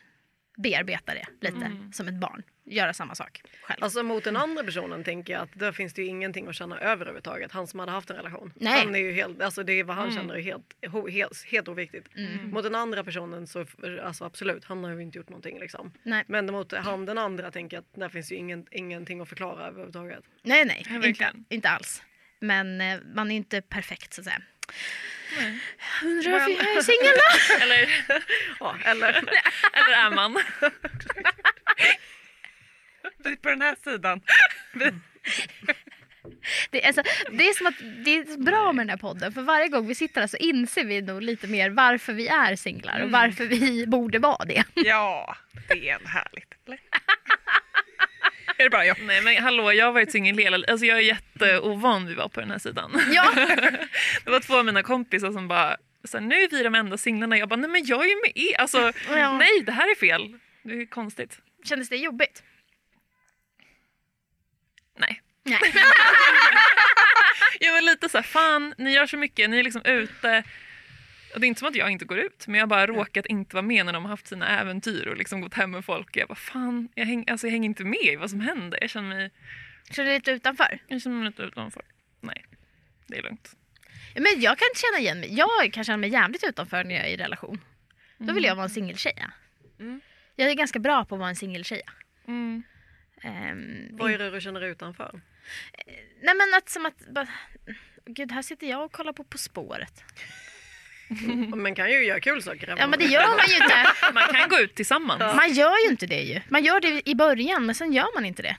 S1: bearbeta det lite som ett barn. Göra samma sak själv.
S3: Alltså mot den andra personen tänker jag att där finns det ju ingenting att känna över överhuvudtaget. Han som hade haft en relation.
S1: Nej.
S3: Han är ju helt, alltså det är vad han känner är helt, helt, helt oviktigt.
S1: Mm.
S3: Mot den andra personen så alltså absolut, han har ju inte gjort någonting liksom.
S1: Nej,
S3: Men mot han den andra tänker jag att där finns ju ingen, ingenting att förklara överhuvudtaget.
S1: nej, nej
S2: Ja,
S1: inte,
S2: verkligen.
S1: inte alls. Men eh, man är inte perfekt så att säga. Undrar varför jag är singel då?
S2: Eller,
S3: Ja, eller
S2: eller är man?
S4: Vi på den här sidan.
S1: Det, är alltså, det är som att det är bra med den här podden för varje gång vi sitter här så inser vi nog lite mer varför vi är singlar och varför vi borde vara det.
S4: Ja, det är härligt. Eller? Är det bara jag?
S2: Nej men hallå, jag har varit singel hela Alltså jag är jätteovan vid att vara på den här sidan.
S1: Ja,
S2: Det var två av mina kompisar som bara så här, nu är vi de enda singlarna. Jag bara, nej men jag är ju med er. Alltså,
S1: Ja.
S2: nej det här är fel. Det är konstigt.
S1: kändes det jobbigt?
S2: Nej. Jag var lite så här, fan ni gör så mycket, ni är liksom ute. Och det är inte som att jag inte går ut, men jag har bara råkat inte vara med när de har haft sina äventyr och liksom gått hem med folk. Och jag bara, fan, jag, häng, alltså, jag hänger inte med i vad som händer. Jag känner mig,
S1: Så du är lite utanför?
S2: jag känner mig lite utanför. Nej, det är lugnt.
S1: Ja, Men jag kan känna igen mig. Jag kan känna mig jävligt utanför när jag är i relation. Då vill jag vara en singeltjeja.
S2: Mm.
S1: Jag är ganska bra på att vara en singeltjeja.
S2: Mm.
S1: Ehm,
S3: vad är det du känner utanför?
S1: Nej men att som att, bara, gud här sitter jag och kollar på På spåret.
S3: Man kan ju göra kul saker.
S1: Ja men det gör man ju inte.
S2: Man kan gå ut tillsammans.
S1: Man gör ju inte det ju. Man gör det i början men sen gör man inte det.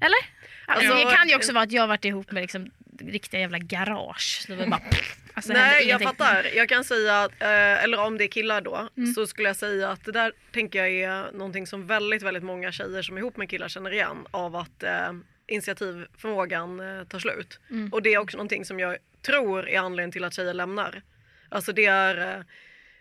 S1: Eller? Alltså,
S3: Alltså,
S1: det kan ju också vara att jag har varit ihop med liksom riktiga jävla garage. Så det var bara, alltså,
S3: Nej jag fattar. Jag kan säga att, eh, eller om det är killar då,
S1: Mm.
S3: så skulle jag säga att det där tänker jag är någonting som väldigt väldigt många tjejer som är ihop med killar känner igen av att eh, initiativförmågan eh, tar slut.
S1: Mm.
S3: Och det är också någonting som jag tror är anledningen till att tjejer lämnar. Alltså det är,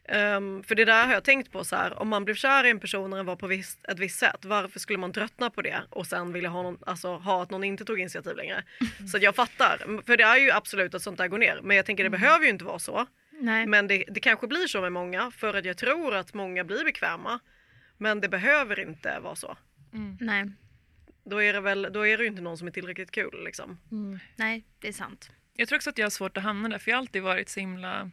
S3: ehm, för det där har jag tänkt på så här, om man blev kär i en person när den var på visst, ett visst sätt, varför skulle man tröttna på det och sen vilja ha, någon, alltså, ha att någon inte tog initiativ längre? Så att jag fattar, för det är ju absolut att sånt där går ner, men jag tänker det behöver ju inte vara så.
S1: Nej.
S3: Men det, det kanske blir så med många för att jag tror att många blir bekväma. Men det behöver inte vara så.
S1: Nej.
S3: Då är det väl då är det ju inte någon som är tillräckligt kul liksom.
S1: Mm. Nej, det är sant.
S2: Jag tror också att jag har svårt att hamna där för jag har alltid varit så himla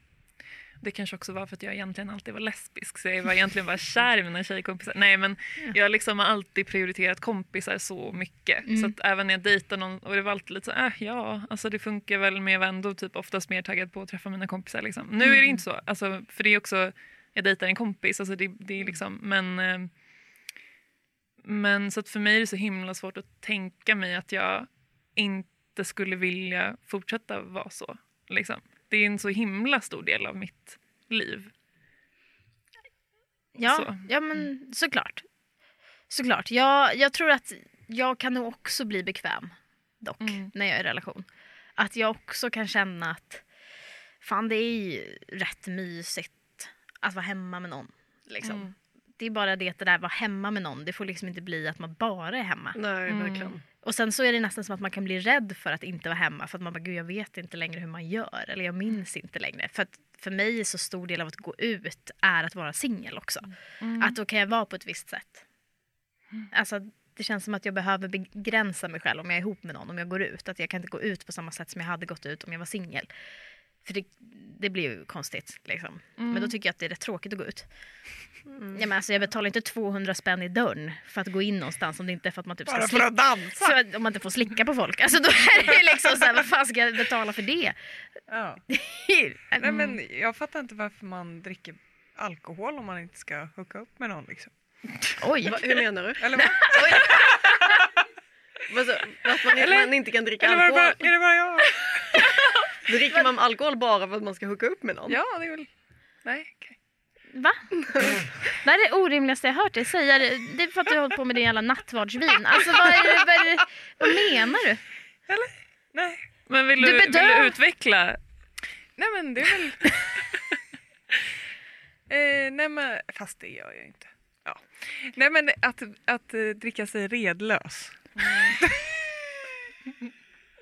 S2: det kanske också var för att jag egentligen alltid var lesbisk så jag var egentligen bara kär i mina tjejkompisar. Nej men jag liksom har alltid prioriterat kompisar så mycket. Så att även när jag dejtar någon och det var alltid lite så äh, ja alltså det funkar väl men jag var ändå typ oftast mer taggad på att träffa mina kompisar liksom. Nu är det inte så, alltså, för det är också, jag dejtar en kompis alltså det, det är liksom men eh, men så att för mig är det så himla svårt att tänka mig att jag inte skulle vilja fortsätta vara så. Liksom. Det är en så himla stor del av mitt liv.
S1: Ja,
S2: Så.
S1: ja men såklart. Såklart. Jag, jag tror att jag kan nog också bli bekväm dock
S2: Mm.
S1: när jag är i relation. Att jag också kan känna att fan det är ju rätt mysigt att vara hemma med någon. Liksom.
S2: Mm.
S1: Det är bara det att det där vara hemma med någon, det får liksom inte bli att man bara är hemma.
S3: Nej
S2: Mm.
S1: Och sen så är det nästan som att man kan bli rädd för att inte vara hemma för att man bara gud jag vet inte längre hur man gör eller jag minns inte längre. För att för mig är så stor del av att gå ut är att vara singel också. Att då kan jag vara på ett visst sätt. Alltså det känns som att jag behöver begränsa mig själv om jag är ihop med någon, om jag går ut. Att jag kan inte gå ut på samma sätt som jag hade gått ut om jag var singel. För det, det blir ju konstigt liksom. Men då tycker jag att det är rätt tråkigt att gå ut. Ja, men alltså, jag betalar inte 200 spänn i dörren för att gå in någonstans om det inte är för att man typ ska
S4: Bara för att dansa.
S1: Så att- om man inte får slicka på folk. Alltså då är det liksom så här, vad fan ska jag betala för det?
S4: Ja.
S1: Nej,
S4: Nej, men jag fattar inte varför man dricker alkohol om man inte ska hooka upp med någon. Liksom.
S1: Oj.
S3: Va, hur menar du?
S4: Eller, vad?
S3: Att man,
S4: Eller-
S3: man inte kan dricka
S4: Eller
S3: alkohol?
S4: bara, är det bara jag?
S3: Dricker man alkohol bara för att man ska hooka upp med någon?
S4: Ja, det är väl... Nej, okej.
S1: Va? Det här är det orimligaste jag hört dig säga. Det är för att du har hållit på med din jävla nattvardsvin. Alltså vad, är det, vad, är det, vad menar du?
S4: Nej.
S2: Men vill
S1: Du
S2: du, vill
S1: bedöv-
S2: du utveckla?
S4: Nej men det är väl... eh, nej men, fast det gör jag inte. Ja. Nej men att, att eh, dricka sig redlös.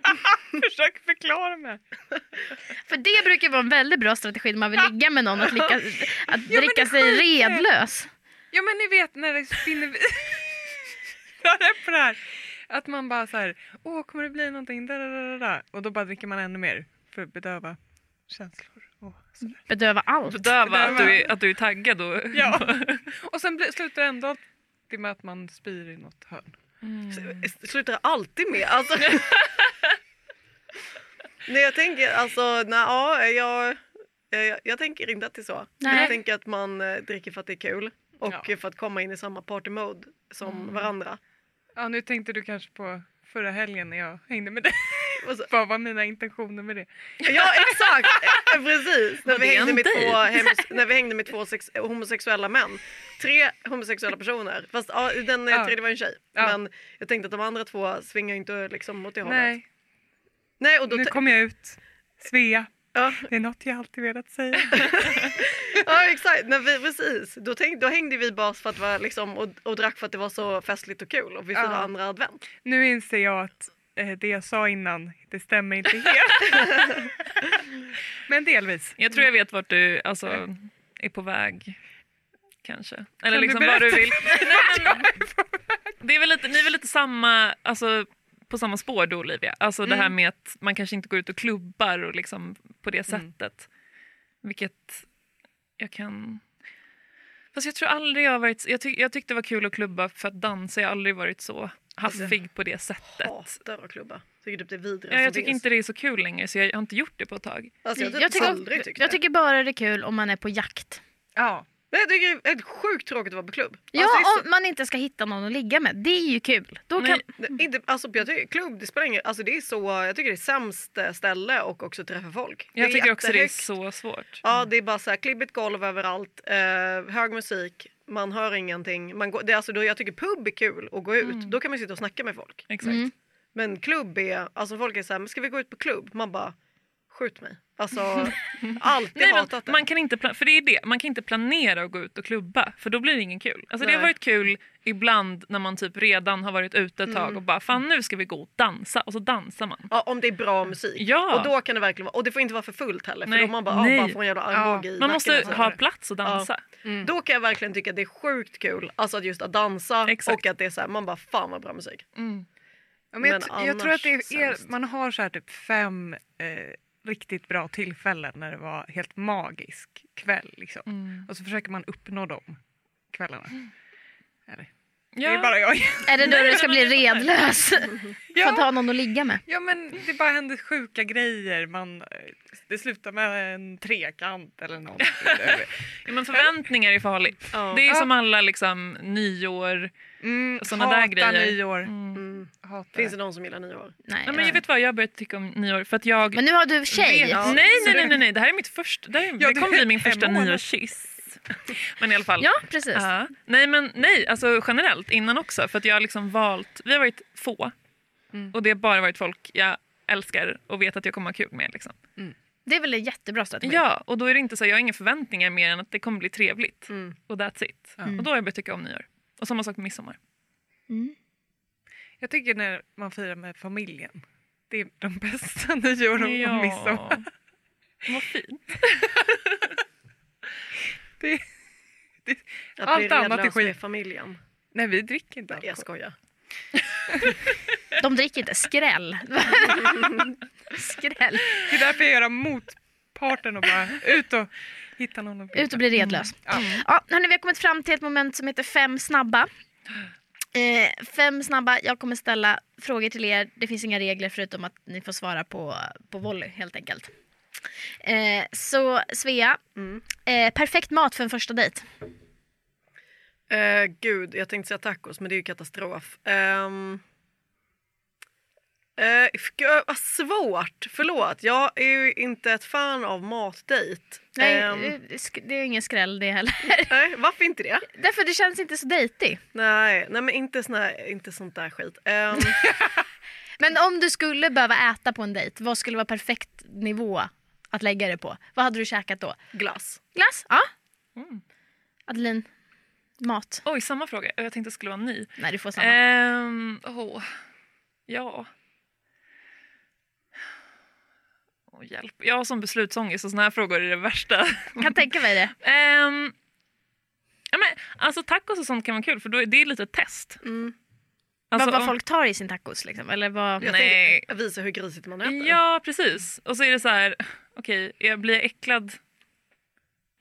S4: Försök förklara mig.
S1: För det brukar vara en väldigt bra strategi när man vill ligga med någon. Att, lyckas, att
S4: men
S1: dricka sig
S4: är-
S1: redlös.
S4: Ja men ni vet när det spinner vid... Jag är på det här. Att man bara så här, åh kommer det bli någonting? Da, da, da. Och då bara dricker man ännu mer för att bedöva känslor. Och sådär.
S1: Bedöva allt.
S2: Bedöva att du, är, att du är taggad och...
S4: Ja. Och sen blir, slutar det ändå alltid med att man spyr i något hörn.
S3: Det slutar alltid med. Alltså. nej jag tänker alltså, nej, ja, jag, jag, jag tänker inte att det är så.
S1: Nej.
S3: Jag tänker att man eh, dricker för att det är kul och
S4: Ja.
S3: för att komma in i samma party mode som varandra.
S4: Ja, nu tänkte du kanske på förra helgen när jag hängde med dig.
S3: Och så-
S4: Vad var mina intentioner med det?
S3: Ja exakt, precis. När vi, hängde med två, när vi hängde med två sex, homosexuella män. Tre homosexuella personer. Fast ja, den eh,
S4: Ja.
S3: tredje var en tjej.
S4: Ja.
S3: Men jag tänkte att de andra två svingar inte liksom åt det hållet.
S4: Nej,
S3: Nej och då
S4: nu
S3: t-
S4: kom jag ut. Svea,
S3: ja,
S4: det är något jag alltid velat säga.
S3: ja exakt, Nej, vi, precis. Då, tänk, då hängde vi bara för att vara liksom, och, och drack för att det var så festligt och kul och vi firade
S4: Ja.
S3: andra advent.
S4: Nu inser jag att det jag sa innan, det stämmer inte helt. Men delvis.
S2: Jag tror jag vet vart du alltså, är på väg. Kanske. Eller
S4: du
S2: liksom vad du vill. Nej, men, det är lite, ni är väl lite samma, alltså, på samma spår då Olivia. Alltså det här
S4: Mm.
S2: med att man kanske inte går ut och klubbar och liksom på det
S4: Mm.
S2: sättet. Vilket jag kan... Fast jag tror aldrig jag har varit... Jag, tyck, jag tyckte det var kul att klubba för att dansa. Jag har aldrig varit så haffig på det sättet.
S3: Hatar att klubba. Tycker typ det är vidrigt.
S2: Ja, jag tycker inte det är så kul längre så jag har inte gjort det på ett tag.
S3: Alltså, jag,
S1: Jag
S3: typ
S1: tycker, jag tycker bara det är kul om man är på jakt.
S4: Ja.
S3: Nej, jag tycker det är sjukt tråkigt att vara på klubb.
S1: Ja,
S3: Alltså, så-
S1: om man inte ska hitta någon att ligga med. Det är ju kul. Då kan,
S2: Nej.
S3: Det- Inte, alltså, jag tycker, klubb, det spelar ingen, alltså, det är så, jag tycker det är sämst ställe och också träffa folk.
S2: Jag
S3: det
S2: tycker också det är så svårt.
S3: Ja, det är bara så här, klibbigt golv överallt, eh, hög musik, man hör ingenting. Man går, det, är alltså, då, jag tycker pub är kul att gå ut,
S2: Mm.
S3: då kan man sitta och snacka med folk.
S2: Exakt.
S1: Mm.
S3: Men klubb är, alltså folk är så här, men ska vi gå ut på klubb? Man bara, skjut mig. Alltså, alltid
S2: Nej,
S3: hatat det.
S2: man kan inte för det är det, man kan inte planera att gå ut och klubba för då blir det ingen kul. Alltså det har varit kul ibland när man typ redan har varit ute ett tag
S3: Mm.
S2: och bara fan nu ska vi gå och dansa och så dansar man.
S3: Ja, om det är bra musik.
S2: Ja.
S3: Och då kan det verkligen vara, och det får inte vara för fullt heller för
S2: Nej.
S3: då man bara,
S2: Nej.
S3: ah, bara får en jävla armbåge i
S2: Man måste ha plats att dansa.
S3: Då kan jag verkligen tycka att det är sjukt kul, alltså att just att dansa
S2: Exakt.
S3: och att det är så här, man bara fan vad bra musik.
S2: Mm.
S4: Ja, men jag,
S3: Men
S4: t- jag tror att är, man har så här typ fem eh, riktigt bra tillfällen när det var helt magisk kväll. Liksom.
S2: Mm.
S4: Och så försöker man uppnå de kvällarna. Eller, Det
S2: Ja.
S4: är bara jag.
S1: Är det då du ska bli redlös? För att ha någon att ligga med?
S4: Ja men det bara händer sjuka grejer. Man, det slutar med en trekant eller något.
S2: Ja, men förväntningar är farligt.
S3: Ja.
S2: Det är
S4: Ja.
S2: som alla liksom, nyår.
S4: Mm,
S2: Såna där grejer.
S4: nyår.
S2: Mm.
S3: Mm.
S4: Hatar.
S3: Finns det någon som gillar nyår?
S1: Nej.
S2: Ja, men jag vet vad, jag har börjat tycka om nyår för att jag...
S1: Men nu har du tjej.
S2: nej,
S3: Ja.
S2: nej, nej, nej, nej, det här är mitt första, det, här
S4: Ja,
S2: det kommer bli min första nyårskyss. Men i alla fall.
S1: Ja, precis.
S2: Ja. Nej, men nej, alltså generellt innan också. För att jag har liksom valt, vi har varit få.
S4: Mm.
S2: Och det har bara varit folk jag älskar och vet att jag kommer ha kul med. Liksom.
S1: Det är väl en jättebra strategi.
S2: Ja, och då är det inte så, jag har inga förväntningar mer än att det kommer bli trevligt.
S3: Mm.
S2: Och that's it.
S4: Ja.
S2: Och då har jag börjat tycka om nyår. Och samma sak med midsommar.
S1: Mm.
S4: Jag tycker när man firar med familjen. Det är de bästa nyår och ja. midsommar.
S2: Vad fint.
S4: Det,
S3: Att
S4: Allt annat är skit.
S3: med familjen.
S4: nej vi dricker inte
S3: Nej, jag
S4: alkohol.
S3: skojar.
S1: De dricker inte skräll. skräll.
S4: Det är därför jag gör motparten och bara ut och hitta någon att
S1: Ut och bli redlös.
S4: Ja.
S1: Ja, hörni, vi har kommit fram till ett moment som heter fem snabba. Eh, fem snabba. Jag kommer ställa frågor till er. Det finns inga regler förutom att ni får svara på, på volley helt enkelt. Eh, så Svea,
S3: Mm.
S1: eh, perfekt mat för en första dejt.
S3: Eh, gud, jag tänkte säga tacos men det är ju katastrof. Um, eh, vad svårt, förlåt. Jag är ju inte ett fan av matdejt.
S1: Nej, sk- det är ingen skräll det heller.
S3: nej, varför inte det?
S1: Därför det känns inte så dejtig.
S3: Nej, nej men inte, sån här, inte sånt där skit. Ehm,
S1: Men om du skulle behöva äta på en dejt, vad skulle vara perfekt nivå att lägga det på? Vad hade du käkat då?
S3: glass.
S1: Glass? Ja.
S2: Mm.
S1: Adeline? Mat?
S2: Oj, samma fråga. Jag tänkte det skulle vara ny.
S1: Nej, du får samma.
S2: Ehm, åh, ja. Åh, hjälp. Jag har som beslutsångest och såna här frågor är det värsta.
S1: Kan tänka mig det.
S2: Ehm, ja, men, alltså tacos och sånt kan vara kul för då är det lite ett test.
S3: Mm.
S2: Alltså,
S1: vad, vad
S2: om-
S1: folk tar i sin tacos liksom. Eller vad...
S3: Jag
S2: Nej.
S3: tänker visa hur grisigt man äter.
S2: Ja, precis. Och så är det så här, okej, jag blir jag äcklad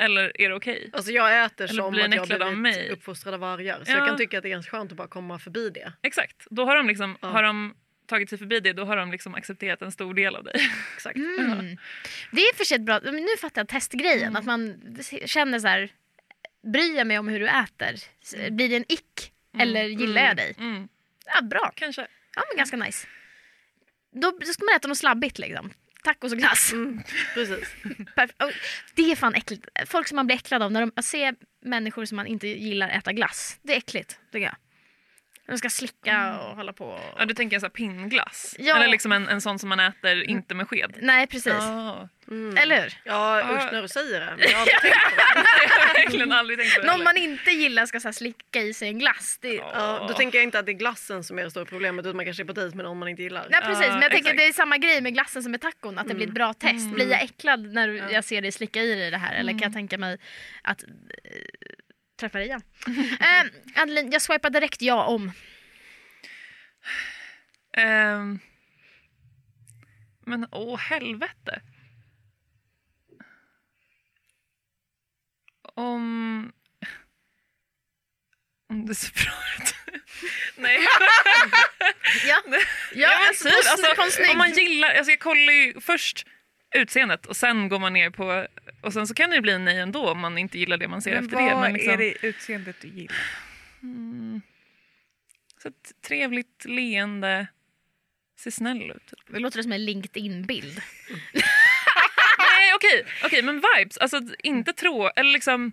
S2: eller är det okej?
S3: Alltså jag äter
S2: Eller
S3: som
S2: blir
S3: att jag blivit
S2: mig.
S3: uppfostrad av vargar. Så
S2: Ja.
S3: jag kan tycka att det är ganska skönt att bara komma förbi det.
S2: Exakt. Då har de, liksom,
S3: Ja.
S2: har de tagit sig förbi det, då har de liksom accepterat en stor del av dig.
S3: Exakt.
S1: Mm. Det är för sig bra, nu fattar jag testgrejen.
S2: Mm.
S1: Att man känner så här, bryr jag mig om hur du äter? S- Blir det en ick? Eller gillar jag dig?
S2: Mm,
S1: Ja, bra.
S2: kanske.
S1: Ja, men ganska nice. Då, då ska man äta något slabbigt liksom. Tacos och glass.
S3: Mm, precis.
S1: Det är fan äckligt. Folk som man blir äcklad av när de ser människor som man inte gillar äta glass. Det är äckligt, tycker jag. De ska slicka och hålla på. Och...
S2: Ja, du tänker en sån här pinnglass?
S1: Ja.
S2: Eller liksom en, en sån som man äter inte med sked?
S1: Nej, precis.
S2: Ah.
S3: Mm.
S1: Eller hur?
S3: Ja
S2: Ja.
S3: usch när du säger det. Men jag har aldrig tänkt på det.
S2: jag har verkligen aldrig tänkt på det
S1: Någon man inte gillar ska så här, slicka i sig en glass. Det...
S3: Ja, då tänker jag inte att det är glassen som är det stora problemet utan man kanske är på dejt med någon man inte gillar.
S1: Nej precis, men jag tänker
S2: exakt.
S1: att det är samma grej med glassen som med tacon, att det blir ett bra test. Blir jag äcklad när jag ser dig slicka i dig det här eller kan jag tänka mig att träffa dig igen? äh, Adeline, jag swipar direkt ja om.
S2: Ehm. men åh helvete. Om... Om det ser bra ut. Nej.
S1: Ja, ja,
S2: Ja, men
S1: alltså,
S2: typ, alltså, om man gillar, alltså jag kollar ju först utseendet och sen går man ner på och sen så kan det bli nej ändå om man inte gillar det man ser
S4: Men
S2: efter
S4: vad
S2: det. Men liksom,
S4: är det utseendet du gillar?
S2: mm, så ett trevligt leende, ser snäll ut. Typ.
S1: Det låter som en LinkedIn-bild.
S2: Nej okej, okej men vibes, alltså inte trå, eller liksom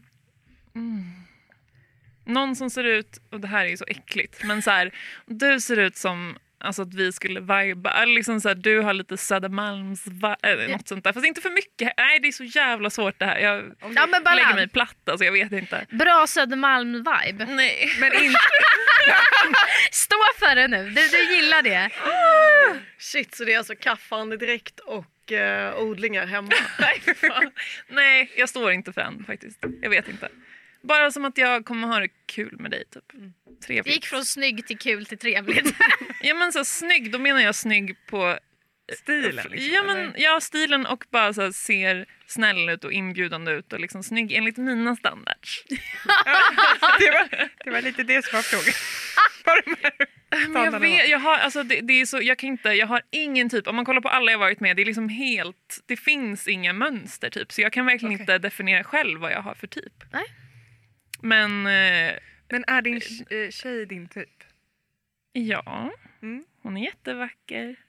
S2: mm, någon som ser ut, och det här är ju så äckligt, men så här, du ser ut som Alltså att vi skulle viba, eller liksom så här, du har lite Södermalms äh, något sånt där. Fast inte för mycket. Nej det är så jävla svårt det här. Jag
S1: Ja, men
S2: lägger mig platt alltså, jag vet inte.
S1: Bra Södermalm-vibe.
S2: Nej.
S4: Men inte...
S1: Stå för det nu, du, du gillar det.
S3: Shit, så det är alltså kaffeandedräkt och eh, odlingar hemma.
S2: Nej. Nej, jag står inte för den faktiskt. Jag vet inte. Bara som att jag kommer ha det kul med dig typ.
S1: Det
S2: Trevligt.
S1: gick från snygg till kul till trevligt.
S2: Ja men så snygg, då menar jag snygg på
S4: Stilen liksom,
S2: ja, men,
S4: eller?
S2: ja, stilen och bara så här, ser snäll ut och inbjudande ut och liksom snygg enligt mina standards.
S4: det, var, det var lite det som var frågan.
S2: Men jag, vet, jag, har, alltså, det, det är så, jag kan inte, jag har ingen typ, om man kollar på alla jag varit med, det är liksom helt, det finns inga mönster typ. Så jag kan verkligen
S4: Okej.
S2: inte definiera själv vad jag har för typ.
S1: Nej.
S2: Men eh,
S4: Men är din eh, tjej din typ?
S2: ja,
S4: Mm.
S2: hon är jättevacker.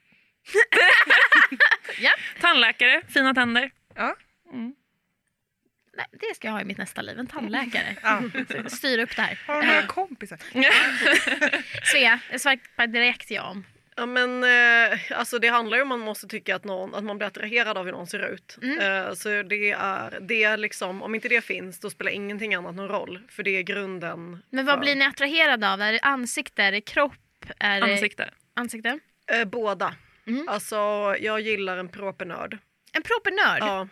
S1: Ja.
S2: Tandläkare, fina tänder.
S4: Ja.
S2: Mm.
S1: Nej, det ska jag ha i mitt nästa liv, en tandläkare.
S4: ja.
S1: Styra upp det här.
S4: Har du några
S1: Eh,
S4: kompisar?
S1: Svea, jag svarar direkt ja om.
S3: Ja men eh, alltså det handlar ju om att man måste tycka att, någon, att man blir attraherad av hur någon ser ut.
S1: Mm.
S3: Eh, så det är, det är liksom, om inte det finns då spelar ingenting annat någon roll. För det är grunden.
S1: Men vad
S3: för-
S1: blir ni attraherade av? Är det ansikte? Är det kropp? Är det
S2: Ansikte.
S1: ansikte?
S3: Eh, båda.
S1: Mm.
S3: Alltså jag gillar en proper nörd.
S1: En proper nörd?
S3: Ja.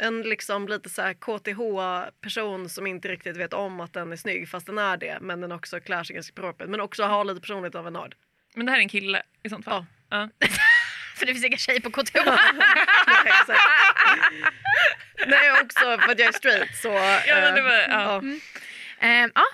S3: En liksom lite så här KTH-person som inte riktigt vet om att den är snygg fast den är det. Men den också klär sig ganska propert. Men också har lite personlighet av en nörd.
S2: Men det här är en kille i sånt fall. Ja.
S1: För det finns inga tjejer på KTH.
S3: Nej, exakt. Nej också för att jag är straight så.
S2: Ja, men det var, ja.
S1: Eh, ja,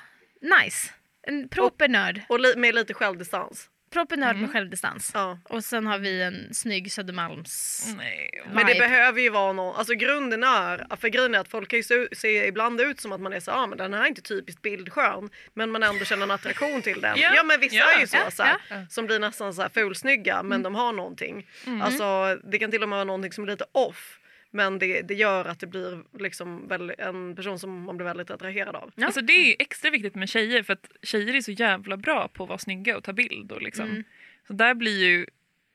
S1: nice. En proper nörd.
S3: Och li- med lite självdistans.
S1: Proper nörd med självdistans.
S3: Ja.
S1: Och sen har vi en snygg Södermalms...
S2: Nej.
S3: Men det
S1: Vibe.
S3: behöver ju vara någon, alltså grunden är, för grejen är att folk kan ju se, ibland ut som att man är så, ah, men den här är inte typiskt bildskön men man ändå känner en attraktion till den.
S2: Ja.
S3: Ja, men vissa
S2: Ja.
S3: är ju så,
S1: Ja,
S3: så här,
S4: ja.
S3: som blir nästan så här fulsnygga men de har någonting. Alltså det kan till och med vara någonting som är lite off men det, det gör att det blir liksom väl, en person som man blir väldigt attraherad av.
S1: Ja.
S2: Alltså det är ju extra viktigt med tjejer för att tjejer är så jävla bra på att vara snygga och ta bild. Och liksom.
S1: Mm.
S2: Så där blir ju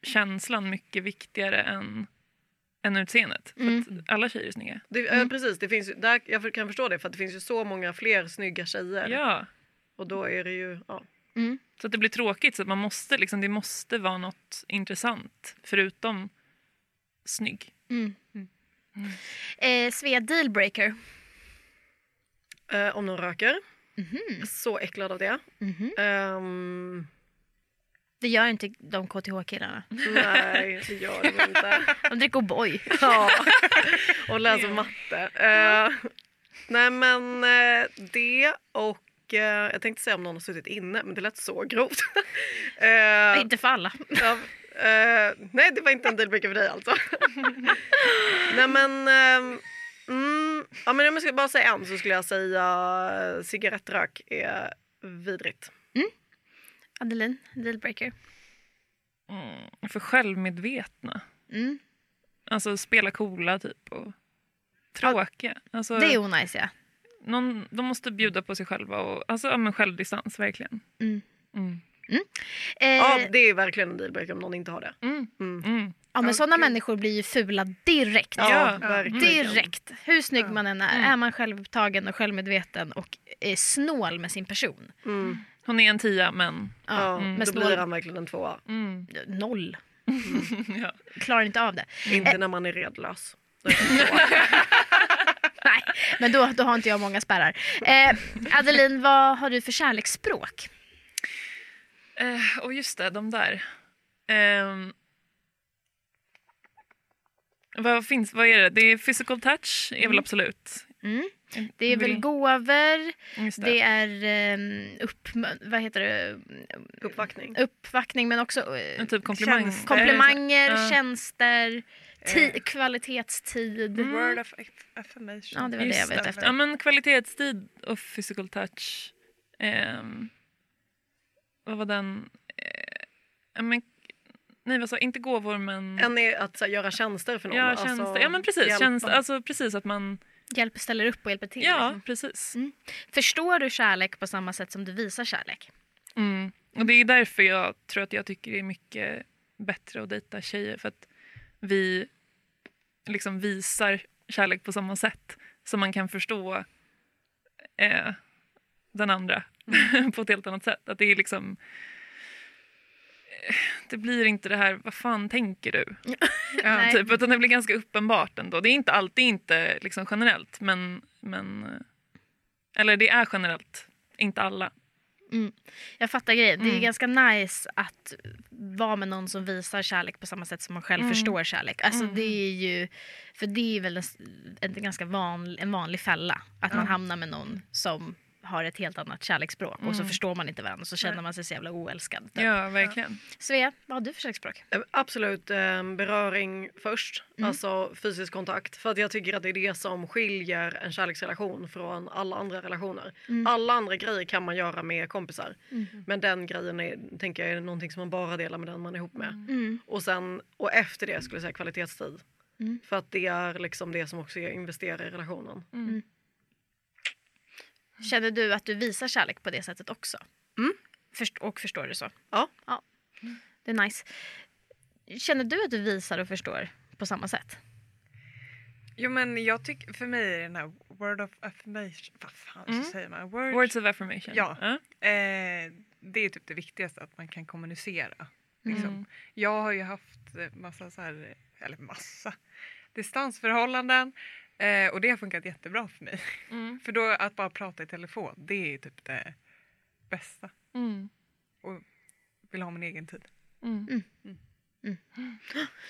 S2: känslan mycket viktigare än, än utseendet. För
S1: Mm.
S2: att alla tjejer är snygga.
S3: Det, eh, precis, det finns där, jag kan förstå det för att det finns ju så många fler snygga tjejer
S2: Ja.
S3: och då är det ju, ja.
S1: Mm.
S2: Så att det blir tråkigt. Så att man måste, liksom, det måste vara något intressant förutom snygg.
S1: Mm. Eh, Svea dealbreaker.
S3: Eh, om någon röker,
S1: Mhm.
S3: så äcklad av det.
S1: Mhm.
S3: Ehm,
S1: Det gör inte de KTH-killarna.
S3: Nej, det gör de inte.
S1: De dricker O'boy.
S3: Ja. Och läser matte. Eh, nej men eh, det och eh, jag tänkte säga om någon har suttit inne men det lät så grovt. Eh,
S1: Inte för alla.
S3: Eh, nej det var inte en dealbreaker för dig alltså. nej men eh, mm, ja, men om jag ska bara säga en så skulle jag säga eh, cigarettrök är vidrigt.
S1: Adeline, dealbreaker.
S2: Mm. För självmedvetna.
S1: Mm.
S2: Alltså spela coola typ. Och tråkiga. Alltså,
S1: Det är onajs ja.
S2: någon, de måste bjuda på sig själva. Och, alltså ja, men självdistans verkligen.
S1: Mm.
S2: Mm.
S1: Eh,
S3: Ja det är verkligen en dealbreaker om någon inte har det.
S2: Mm.
S3: Mm.
S2: Mm.
S1: ja men sådana
S4: gud.
S1: människor blir ju fula direkt.
S2: Ja,
S3: verkligen.
S1: Direkt. Hur snygg man än är.
S2: Mm.
S1: Är man självupptagen och självmedveten och är snål med sin person.
S3: Mm.
S2: Hon är en tia men...
S1: Ja,
S3: Ja,
S1: men
S3: då
S1: snål,
S3: blir han verkligen en tvåa.
S2: Mm.
S1: Noll.
S2: ja.
S1: Klarar inte av det.
S3: Inte när man är redlös.
S1: Nej, men då, då har inte jag många spärrar. Eh, Adeline, vad har du för kärleksspråk?
S2: Eh, och just det, de där. Ehm, vad finns, vad är det? Det är physical touch, är väl absolut.
S1: Mm. Det är väl gåvor,
S2: Just det.
S1: det är um, upp, vad heter det?
S3: Uppvaktning.
S1: uppvaktning men också eh,
S2: En typ komplimang.
S4: Tjänster.
S1: komplimanger,
S2: Ja.
S1: tjänster,
S4: Eh.
S1: kvalitetstid.
S4: Word of affirmation.
S1: Ja, det var det jag
S2: Just
S1: vet efter.
S2: Ja, men kvalitetstid och physical touch. Ehm, vad var den? Eh, men, nej, vad sa Inte gåvor, men...
S3: En är att så här, göra tjänster för någon.
S2: ja,
S3: alltså,
S2: tjänster. ja, men precis.
S3: hjälpa.
S2: Tjänster, alltså, precis att man...
S1: Hjälper, ställer upp och hjälper till.
S2: Ja,
S1: liksom.
S2: precis.
S1: Förstår du kärlek på samma sätt som du visar kärlek?
S2: Mm. Och det är därför jag tror att jag tycker det är mycket bättre att dejta tjejer. För att vi liksom visar kärlek på samma sätt. Så man kan förstå eh, den andra på ett helt annat sätt. Att det är liksom... eh, Det blir inte det här, vad fan tänker du?
S1: Nej.
S2: Typ, utan det blir ganska uppenbart ändå. Det är inte alltid inte liksom generellt, men, men... eh, Eller det är generellt, inte alla.
S1: Jag fattar grejen. Det är
S2: Mm.
S1: ganska nice att vara med någon som visar kärlek på samma sätt som man själv
S2: Mm.
S1: förstår kärlek. Alltså
S2: Mm.
S1: det är ju, för det är väl en, en ganska vanlig, en vanlig fälla. Att man
S2: Ja.
S1: hamnar med någon som har ett helt annat kärleksspråk och så
S2: Mm.
S1: förstår man inte varandra och så känner man sig så jävla oälskad. Typ.
S2: Ja, verkligen.
S1: Svea, vad har du för kärleksspråk?
S3: Eh, Absolut eh, beröring först,
S1: Mm.
S3: alltså fysisk kontakt. För att jag tycker att det är det som skiljer en kärleksrelation från alla andra relationer.
S1: Mm.
S3: Alla andra grejer kan man göra med kompisar.
S1: Mm.
S3: Men den grejen är, tänker jag är någonting som man bara delar med den man är ihop med.
S1: Mm.
S3: Och, sen, och efter det skulle jag säga kvalitetstid.
S1: Mm.
S3: För att det är liksom det som också investerar i relationen.
S2: Mm.
S1: Känner du att du visar kärlek på det sättet också?
S3: Mm.
S1: Först, och förstår det så?
S3: Ja.
S1: ja. Det är nice. Känner du att du visar och förstår på samma sätt?
S4: Jo men jag tycker, för mig är den här word of affirmation, vad fan
S2: Mm.
S4: så säger man? Word,
S2: Words of affirmation.
S4: Ja. Eh, det är typ det viktigaste, att man kan kommunicera. Liksom.
S2: Mm.
S4: Jag har ju haft massa så här, eller massa, distansförhållanden eh, och det har funkat jättebra för mig.
S2: Mm.
S4: För då att bara prata i telefon, det är typ det bästa.
S2: Mm.
S4: Vill ha min egen tid.
S2: Mm.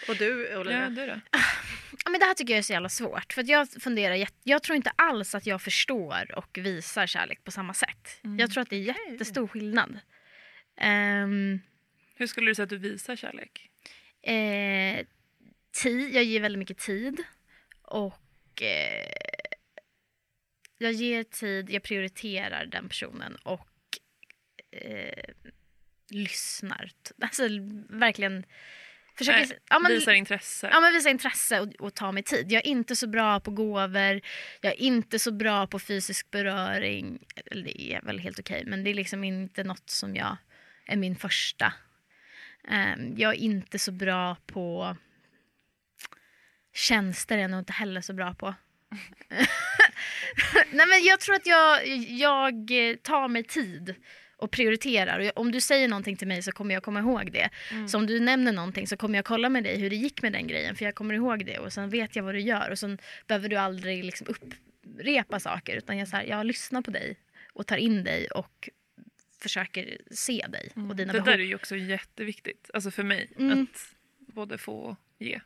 S3: Och du Olivia?
S2: Ja, du då?
S1: Ja, men det här tycker jag är så jävla svårt. För att jag funderar, jag tror inte alls att jag förstår och visar kärlek på samma sätt.
S2: Mm.
S1: Jag tror att det är jättestor skillnad. Ehm,
S2: Hur skulle du säga att du visar kärlek?
S1: eh, tid, jag ger väldigt mycket tid. Och eh, jag ger tid, jag prioriterar den personen och eh, lyssnar. Alltså verkligen försöker...
S2: Nej,
S1: ja, men-
S2: Visar intresse?
S1: Ja men visa intresse och, och ta mig tid. Jag är inte så bra på gåvor, jag är inte så bra på fysisk beröring. Eller det är väl helt okej men det är liksom inte något som jag är min första. Ehm, jag är inte så bra på tjänster är jag nog inte heller så bra på. Nej men jag tror att jag, jag tar mig tid och prioriterar. Och om du säger någonting till mig så kommer jag komma ihåg det. Så om du nämner någonting så kommer jag kolla med dig hur det gick med den grejen för jag kommer ihåg det och sen vet jag vad du gör och sen behöver du aldrig liksom upprepa saker utan jag, så här, jag lyssnar på dig och tar in dig och försöker se dig och dina
S2: Mm. det
S1: behov.
S2: där är ju också jätteviktigt, alltså för mig,
S1: Mm.
S2: att både få och ge.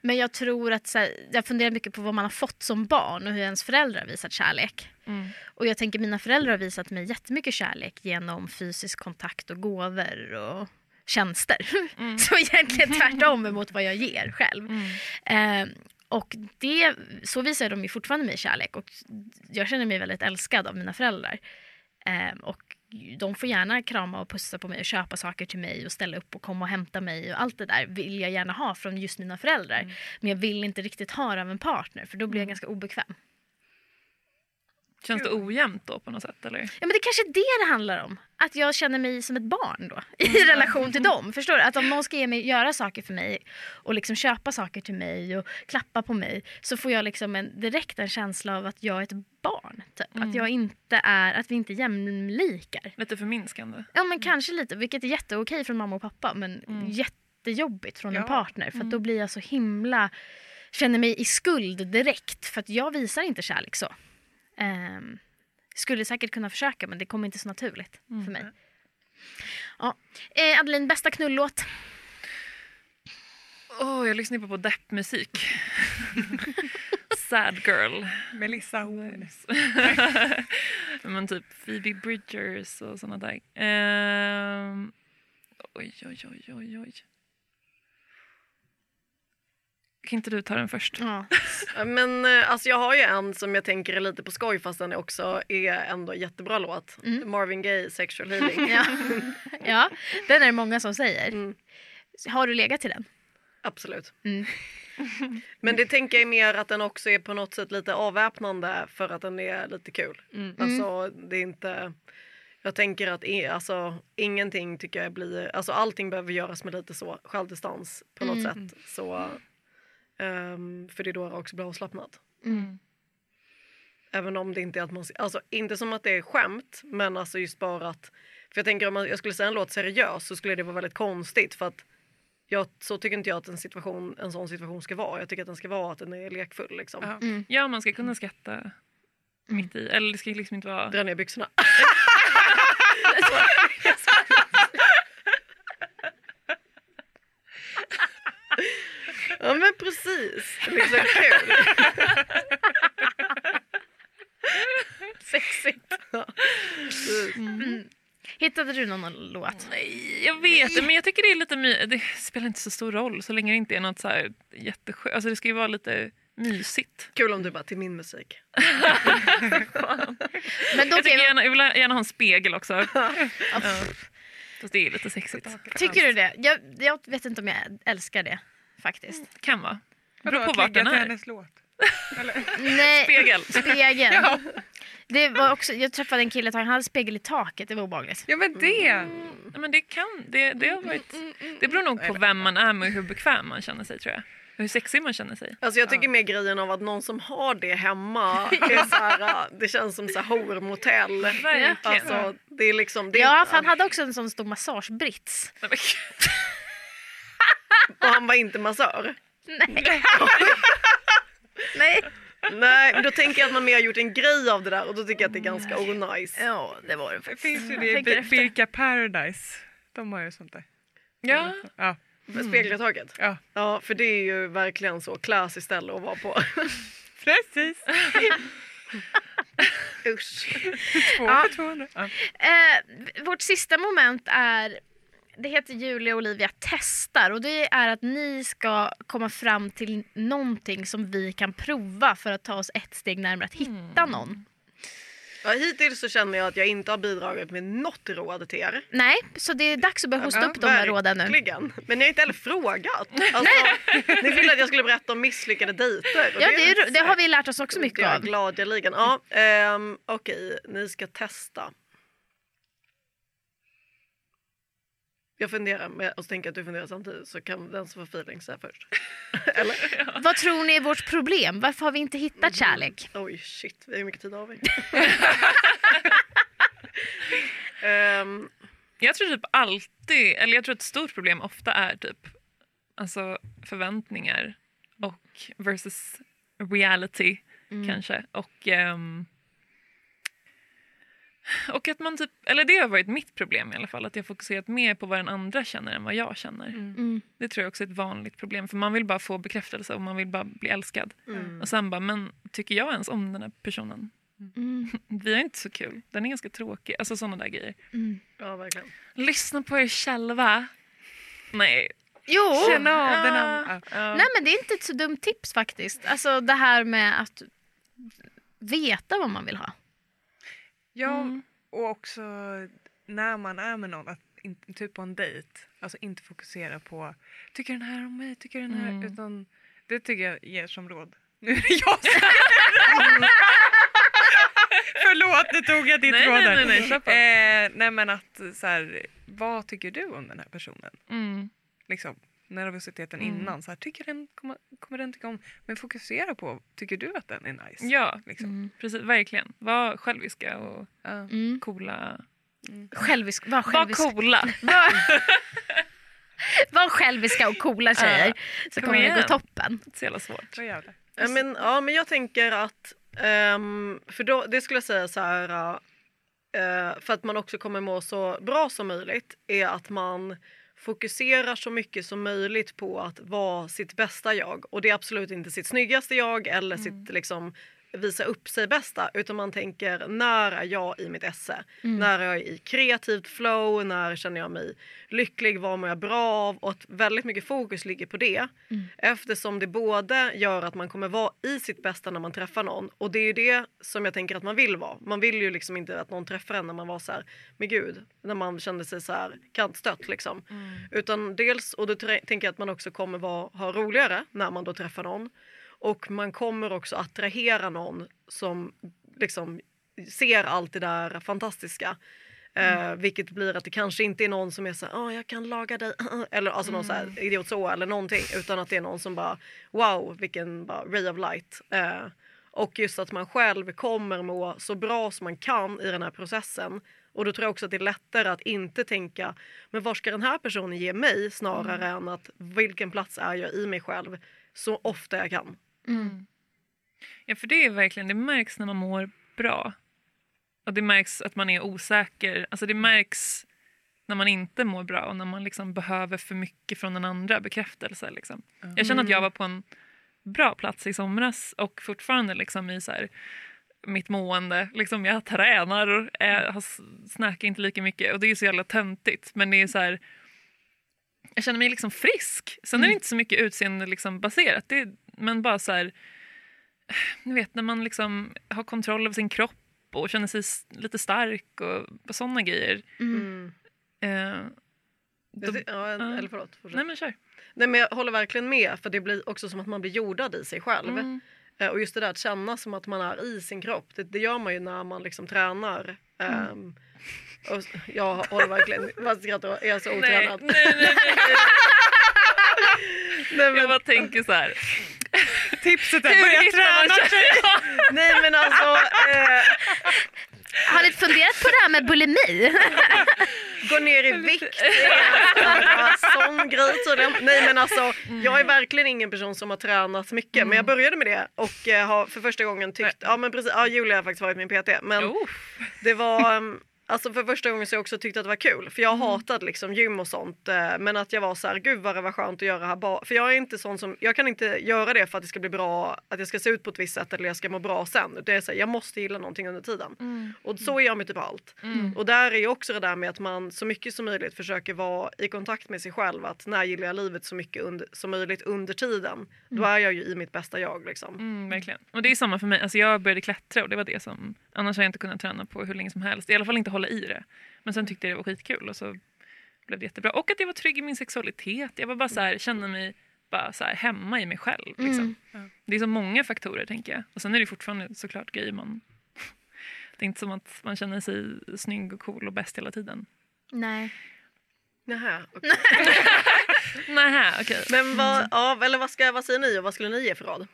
S1: Men jag tror att så här, jag funderar mycket på vad man har fått som barn och hur ens föräldrar har visat kärlek.
S2: Mm.
S1: Och jag tänker mina föräldrar har visat mig jättemycket kärlek genom fysisk kontakt och gåvor och tjänster.
S2: Mm.
S1: Så egentligen tvärtom mot vad jag ger själv. Eh, och det, så visar de ju fortfarande mig kärlek och jag känner mig väldigt älskad av mina föräldrar. Eh, och de får gärna krama och pussa på mig och köpa saker till mig och ställa upp och komma och hämta mig och allt det där vill jag gärna ha från just mina föräldrar. Men jag vill inte riktigt ha det av en partner för då blir jag ganska obekväm.
S2: Känns det ojämnt då på något sätt? Eller?
S1: Ja men det kanske är det det handlar om. Att jag känner mig som ett barn då. I relation till dem. Förstår du? Att om någon ska ge mig, göra saker för mig och liksom köpa saker till mig och klappa på mig så får jag liksom en, direkt en känsla av att jag är ett barn. Typ. Att jag inte är, att vi inte är jämlikar.
S2: Lite förminskande.
S1: Ja men kanske lite, vilket är jätteokej från mamma och pappa men jättejobbigt från en
S4: Ja.
S1: partner för att då blir jag så himla, känner mig i skuld direkt för att jag visar inte kärlek så. Ehm, skulle säkert kunna försöka men det kommer inte så naturligt för mig. Ja. Eh, Adeline, bästa knullåt?
S2: Åh, jag lyssnar på, deppmusik. Sad girl.
S4: Melissa Horn.
S2: Men typ Phoebe Bridgers och såna där. Ehm, oj, oj, oj, oj, oj. Kan inte du ta den först?
S1: Ja.
S3: Men eh, alltså jag har ju en som jag tänker är lite på skoj fast den också är ändå jättebra låt. Marvin Gaye, Sexual Healing.
S1: ja. ja, den är det många som säger.
S3: Mm.
S1: Har du legat till den?
S3: Absolut.
S1: Mm.
S3: Men det tänker jag mer att den också är på något sätt lite avväpnande för att den är lite kul.
S1: Mm.
S3: Alltså det är inte... Jag tänker att alltså, ingenting tycker jag blir, alltså allting behöver göras med lite så självdistans på något
S1: Mm.
S3: sätt. Så, ehm, för det är då det också blir avslappnat.
S1: Mm.
S3: Även om det inte är att man, alltså inte som att det är skämt men alltså just bara att, för jag tänker om man, jag skulle säga en låt seriös så skulle det vara väldigt konstigt för att jag, så tycker inte jag att en, situation, en sån situation ska vara. Jag tycker att den ska vara att den är lekfull liksom.
S4: Ja.
S2: Ja, man ska kunna skratta mitt i. Eller det ska liksom inte vara...
S3: Dra ner byxorna. ja men precis. Så kul.
S1: Sexigt.
S3: Ja. Precis.
S1: Hittade du någon låt?
S2: Nej, jag vet det, men jag tycker det är lite my- Det spelar inte så stor roll så länge det inte är något så här jätteskönt. Alltså det ska ju vara lite mysigt.
S3: Kul om du bara till min musik.
S1: Men då
S2: Jag, tycker gärna, jag vill gärna ha en spegel också. ja. Fast det är lite sexigt.
S1: tycker du det? Jag, jag vet inte om jag älskar det faktiskt.
S2: Kan vara.
S4: Vadå,
S2: Beror på
S4: att
S2: vart den
S4: till
S2: är.
S4: hennes låt? Eller?
S1: Nej,
S2: Spegel.
S1: spegeln.
S4: Ja.
S1: Det var också, jag träffade en kille han hade spegel i taket, det var obehagligt.
S4: ja men det!
S2: Ja, men det kan, det, det har varit... Det beror nog på vem man är med och hur bekväm man känner sig tror jag. Och hur sexig man känner sig.
S3: Alltså jag tycker mer grejen av att någon som har det hemma är så här, äh, det känns som så här hormotell.
S2: Verkligen.
S3: Alltså, det är liksom, det är,
S1: Ja, för han hade också en sån stor massagebrits.
S3: Och han var inte massör.
S1: Nej. Nej.
S3: Nej, men då tänker jag att man mer har gjort en grej av det där och då tycker jag att det är ganska onajs.
S1: Ja, det var det
S4: Det
S1: faktiskt.
S4: finns ju det i
S1: tänker
S4: Bir-
S1: efter.
S4: Birka Paradise. De har ju sånt där.
S2: Ja,
S4: Ja.
S3: Spegel i taket.
S4: ja.
S3: Ja, för det är ju verkligen så classy ställe att vara på.
S4: Precis.
S3: Usch.
S4: Två
S1: Ja.
S4: för 200. Ja.
S1: Eh, vårt sista moment är det heter Julia och Olivia testar och det är att ni ska komma fram till någonting som vi kan prova för att ta oss ett steg närmare att hitta någon.
S3: Ja, hittills så känner jag att jag inte har bidragit med något råd till er.
S1: Nej, så det är dags att börja hosta
S4: Ja,
S1: upp de här råden nu.
S3: Verkligen. Men ni har inte heller frågat. Alltså, ni ville att jag skulle berätta om misslyckade dejter.
S1: Ja, det, är, det har vi lärt oss också mycket
S3: jag är
S1: av.
S3: gladeligen. Ja, ehm, Okej, ni ska testa. Jag funderar med, och så tänker att du funderar samtidigt så kan den som får feeling säga först. Eller?
S1: Vad tror ni är vårt problem? Varför har vi inte hittat kärlek?
S3: Oj shit, hur mycket tid har vi? Ehm,
S2: jag tror typ alltid, eller jag tror ett stort problem ofta är typ alltså förväntningar och versus reality kanske. Och, ehm, och att man typ, eller det har varit mitt problem i alla fall, att jag fokuserat mer på vad den andra känner än vad jag känner.
S1: Mm.
S2: Det tror jag också är ett vanligt problem för man vill bara få bekräftelse och man vill bara bli älskad.
S3: mm.
S2: Och sen bara, men tycker jag ens om den här personen?
S1: Mm.
S2: Vi har inte så kul, den är ganska tråkig. Alltså sådana där grejer.
S1: Mm.
S3: Ja, verkligen.
S2: Lyssna på er själva. Nej.
S1: Jo!
S4: Känna av den
S2: Ja.
S4: andra. Ja.
S1: Nej men det är inte ett så dumt tips faktiskt. Alltså det här med att veta vad man vill ha.
S4: Ja,
S2: Mm.
S4: och också när man är med någon, att in, typ på en dejt, alltså inte fokusera på tycker den här om mig, tycker den här,
S2: Mm.
S4: utan det tycker jag ger som råd. Nu är det jag som Förlåt, nu tog jag ditt
S2: Nej,
S4: råd
S2: nej,
S4: där.
S2: nej, nej, på.
S4: Eh, nej men att så här, vad tycker du om den här personen?
S2: Mm.
S4: Liksom, nervositeten
S2: Mm.
S4: innan, så här, tycker den, kommer, kommer den tycka om, men fokusera på, tycker du att den är nice?
S2: Ja,
S4: Liksom.
S2: precis. Verkligen. Var själviska och
S4: Ja.
S1: Mm.
S2: coola.
S1: Självisk, var,
S2: Var
S1: självisk,
S2: coola.
S1: var, var själviska och coola tjejer. så
S2: kom
S1: kommer det gå
S2: igen.
S1: toppen.
S2: Så jävla svårt.
S3: Ja, men, ja, men jag tänker att, ehm, för då, det skulle jag säga så här, eh, för att man också kommer må så bra som möjligt, är att man fokuserar så mycket som möjligt på att vara sitt bästa jag. Och det är absolut inte sitt snyggaste jag eller sitt liksom visa upp sig bästa utan man tänker när är jag i mitt esse? När är jag i kreativt flow? När känner jag mig lycklig? Vad mår jag bra av? Och att väldigt mycket fokus ligger på det eftersom det både gör att man kommer vara i sitt bästa när man träffar någon och det är ju det som jag tänker att man vill vara. Man vill ju liksom inte att någon träffar en när man var så här, men gud, när man kände sig så här kantstött liksom. Utan dels, och då tänker jag att man också kommer vara, ha roligare när man då träffar någon. Och man kommer också attrahera någon som liksom ser allt det där fantastiska. Eh, vilket blir att det kanske inte är någon som är så här, "Åh, jag kan laga dig, eller alltså någon så här idiot så eller någonting. Utan att det är någon som bara, wow vilken bara, ray of light. Eh, och just att man själv kommer må så bra som man kan i den här processen. Och då tror jag också att det är lättare att inte tänka, men vad ska den här personen ge mig? Snarare än att vilken plats är jag i mig själv så ofta jag kan.
S2: Ja, för det är verkligen, det märks när man mår bra. Och det märks att man är osäker. Alltså det märks när man inte mår bra och när man liksom behöver för mycket från den andra bekräftelse. Liksom. Jag känner att jag var på en bra plats i somras och fortfarande liksom i så här, mitt mående. Liksom jag tränar och s- snackar inte lika mycket och det är så jävla töntigt. Men det är så här, jag känner mig liksom frisk. Sen är det inte så mycket utseende liksom baserat. Det men bara så här, ni vet när man liksom har kontroll över sin kropp och känner sig lite stark och sådana grejer.
S3: Mm.
S2: Eh,
S3: Jag ty- ja. Eller förlåt. fortsätt.
S2: nej men kör.
S3: Nej, men jag håller verkligen med för det blir också som att man blir jordad i sig själv.
S2: Mm.
S3: Eh, Och just det där att känna som att man är i sin kropp. Det, det gör man ju när man liksom tränar.
S2: Mm.
S3: Ehm, och jag håller verkligen... Vad skrattar jag? Är jag så otränad?
S2: nej, nej, nej, nej.
S3: Nej,
S2: Jag
S3: men,
S2: bara tänker så här.
S4: Tipset är börja träna.
S2: tjejer?
S3: nej men alltså... Eh,
S1: Har ni funderat på det här med bulimi?
S3: gå ner i vikt. Sån grej tydligen. Nej men alltså jag är verkligen ingen person som har tränat mycket men jag började med det och eh, har för första gången tyckt, ja men precis, ja Julia har faktiskt varit min PT men
S2: Jo.
S3: det var um, Alltså för första gången så jag också tyckt att det var kul för jag hatade liksom gym och sånt eh, men att jag var så här gud vad det var skönt att göra här bara för jag är inte sån som jag kan inte göra det för att det ska bli bra att jag ska se ut på ett visst sätt eller jag ska må bra sen. Det är så här, jag måste gilla någonting under tiden. Och så är jag med typ allt. Och där är ju också det där med att man så mycket som möjligt försöker vara i kontakt med sig själv att när gillar jag livet så mycket under, som möjligt under tiden då är jag ju i mitt bästa jag liksom.
S2: Mm, verkligen. Och det är samma för mig. Alltså jag började klättra och det var det som... Annars har jag inte kunnat träna på hur länge som helst. I alla fall inte hålla i det. Men sen tyckte jag det var skitkul och så blev det jättebra. Och att jag var trygg i min sexualitet. Jag var bara så här, kände mig bara så här hemma i mig själv. Liksom. Det är så många faktorer tänker jag. Och sen är det fortfarande såklart grejer man... Det är inte som att man känner sig snygg och cool och bäst hela tiden.
S1: Nej.
S3: Nähä, okej.
S2: Nähä, okej.
S3: Men vad, ja, eller vad, ska, vad säger ni och vad skulle ni ge för råd?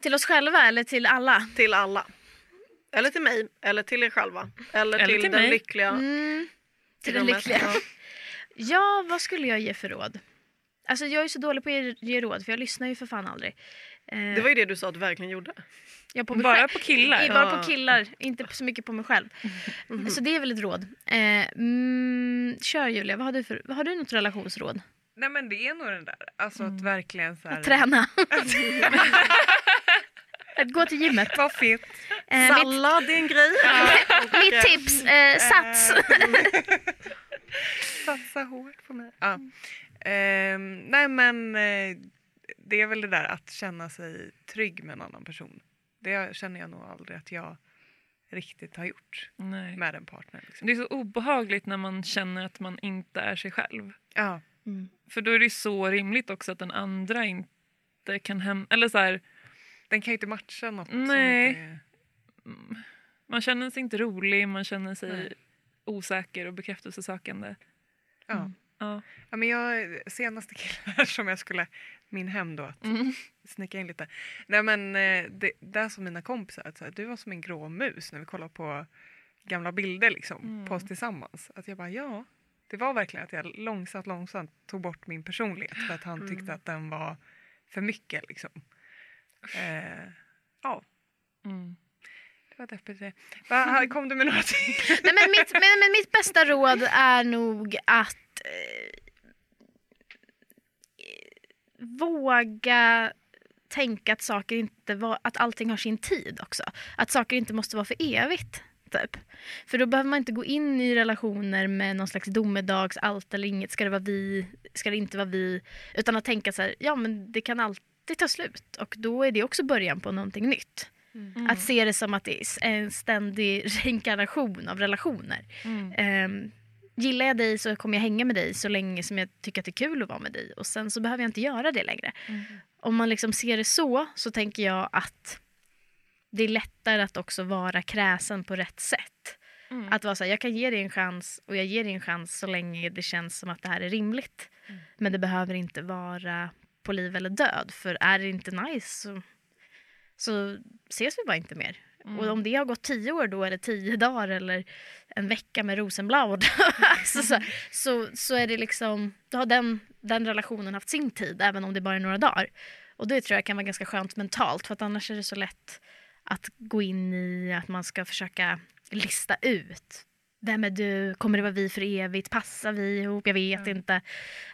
S1: Till oss själva eller till alla?
S3: Till alla. Eller till mig, eller till er själva. Eller,
S2: Eller
S3: till,
S2: till
S3: den
S2: mig.
S3: lyckliga.
S1: Mm, till
S3: i
S1: den lyckliga.
S3: Ja.
S1: Ja, vad skulle jag ge för råd? Alltså jag är så dålig på att ge, råd för jag lyssnar ju för fan aldrig. Eh,
S3: Det var ju det du sa att du verkligen gjorde.
S1: jag på
S2: Bara
S1: själv.
S2: på killar?
S1: I, bara
S3: Ja.
S1: på killar, inte så mycket på mig själv. Så det är väl ett råd. Eh, mm, kör Julia, vad har, du för, vad har du något relationsråd?
S4: Nej men det är nog den där. Alltså att verkligen så här.
S1: Träna. att gå till gymmet.
S4: Vad fint.
S1: Eh, mitt,
S3: Sallad är en grej.
S1: mitt tips, eh, sats.
S4: Satsa hårt på mig. Ja. Ehm, nej men eh, det är väl det där att känna sig trygg med en annan person. Det känner jag nog aldrig att jag riktigt har gjort
S2: Nej.
S4: med en partner. Liksom.
S2: Det är så obehagligt när man känner att man inte är sig själv.
S4: Ja.
S2: För då är det så rimligt också att den andra inte kan hem... Eller så här,
S4: Den kan ju inte matcha något som
S2: Nej.
S4: inte är...
S2: man känner sig inte rolig, man känner sig
S4: Nej.
S2: osäker och bekräftelsesökande.
S4: Ja.
S2: Ja.
S4: Ja, men jag, senaste killen här som jag skulle, min hem då, att
S2: Mm.
S4: snicka in lite. Nej men eh, det, där som mina kompisar, att så här, du var som en grå mus när vi kollade på gamla bilder liksom,
S2: Mm.
S4: på oss tillsammans. Att jag bara ja, det var verkligen att jag långsamt långsamt tog bort min personlighet för att han tyckte att den var för mycket liksom. Eh, ja,
S2: Mm.
S4: det var deppigt det. Va, kom du med några till?
S1: Nej, men, mitt, men, men mitt bästa råd är nog att eh, våga tänka att saker inte var, att allting har sin tid också. Att saker inte måste vara för evigt. Typ. För då behöver man inte gå in i relationer med någon slags domedags allt eller inget. Ska det vara vi? Ska det inte vara vi? Utan att tänka så här, ja men det kan alltid ta slut. Och då är det också början på någonting nytt.
S2: Mm.
S1: Att se det som att det är en ständig reinkarnation av relationer.
S2: Mm.
S1: Ehm, gillar jag dig så kommer jag hänga med dig så länge som jag tycker att det är kul att vara med dig. Och sen så behöver jag inte göra det längre. Om man liksom ser det så, så tänker jag att det är lättare att också vara kräsen på rätt sätt.
S2: Mm.
S1: Att vara så här, jag kan ge dig en chans och jag ger dig en chans så länge det känns som att det här är rimligt.
S2: Mm.
S1: Men det behöver inte vara på liv eller död. För är det inte nice så, så ses vi bara inte mer.
S2: Mm.
S1: Och om det har gått tio år då eller tio dagar eller en vecka med Rosenblad alltså så, så, så är det liksom, då har den, den relationen haft sin tid även om det bara är några dagar. Och det tror jag kan vara ganska skönt mentalt för att annars är det så lätt att gå in i att man ska försöka lista ut. Vem är du? Kommer det vara vi för evigt? Passar vi ihop? Jag vet inte.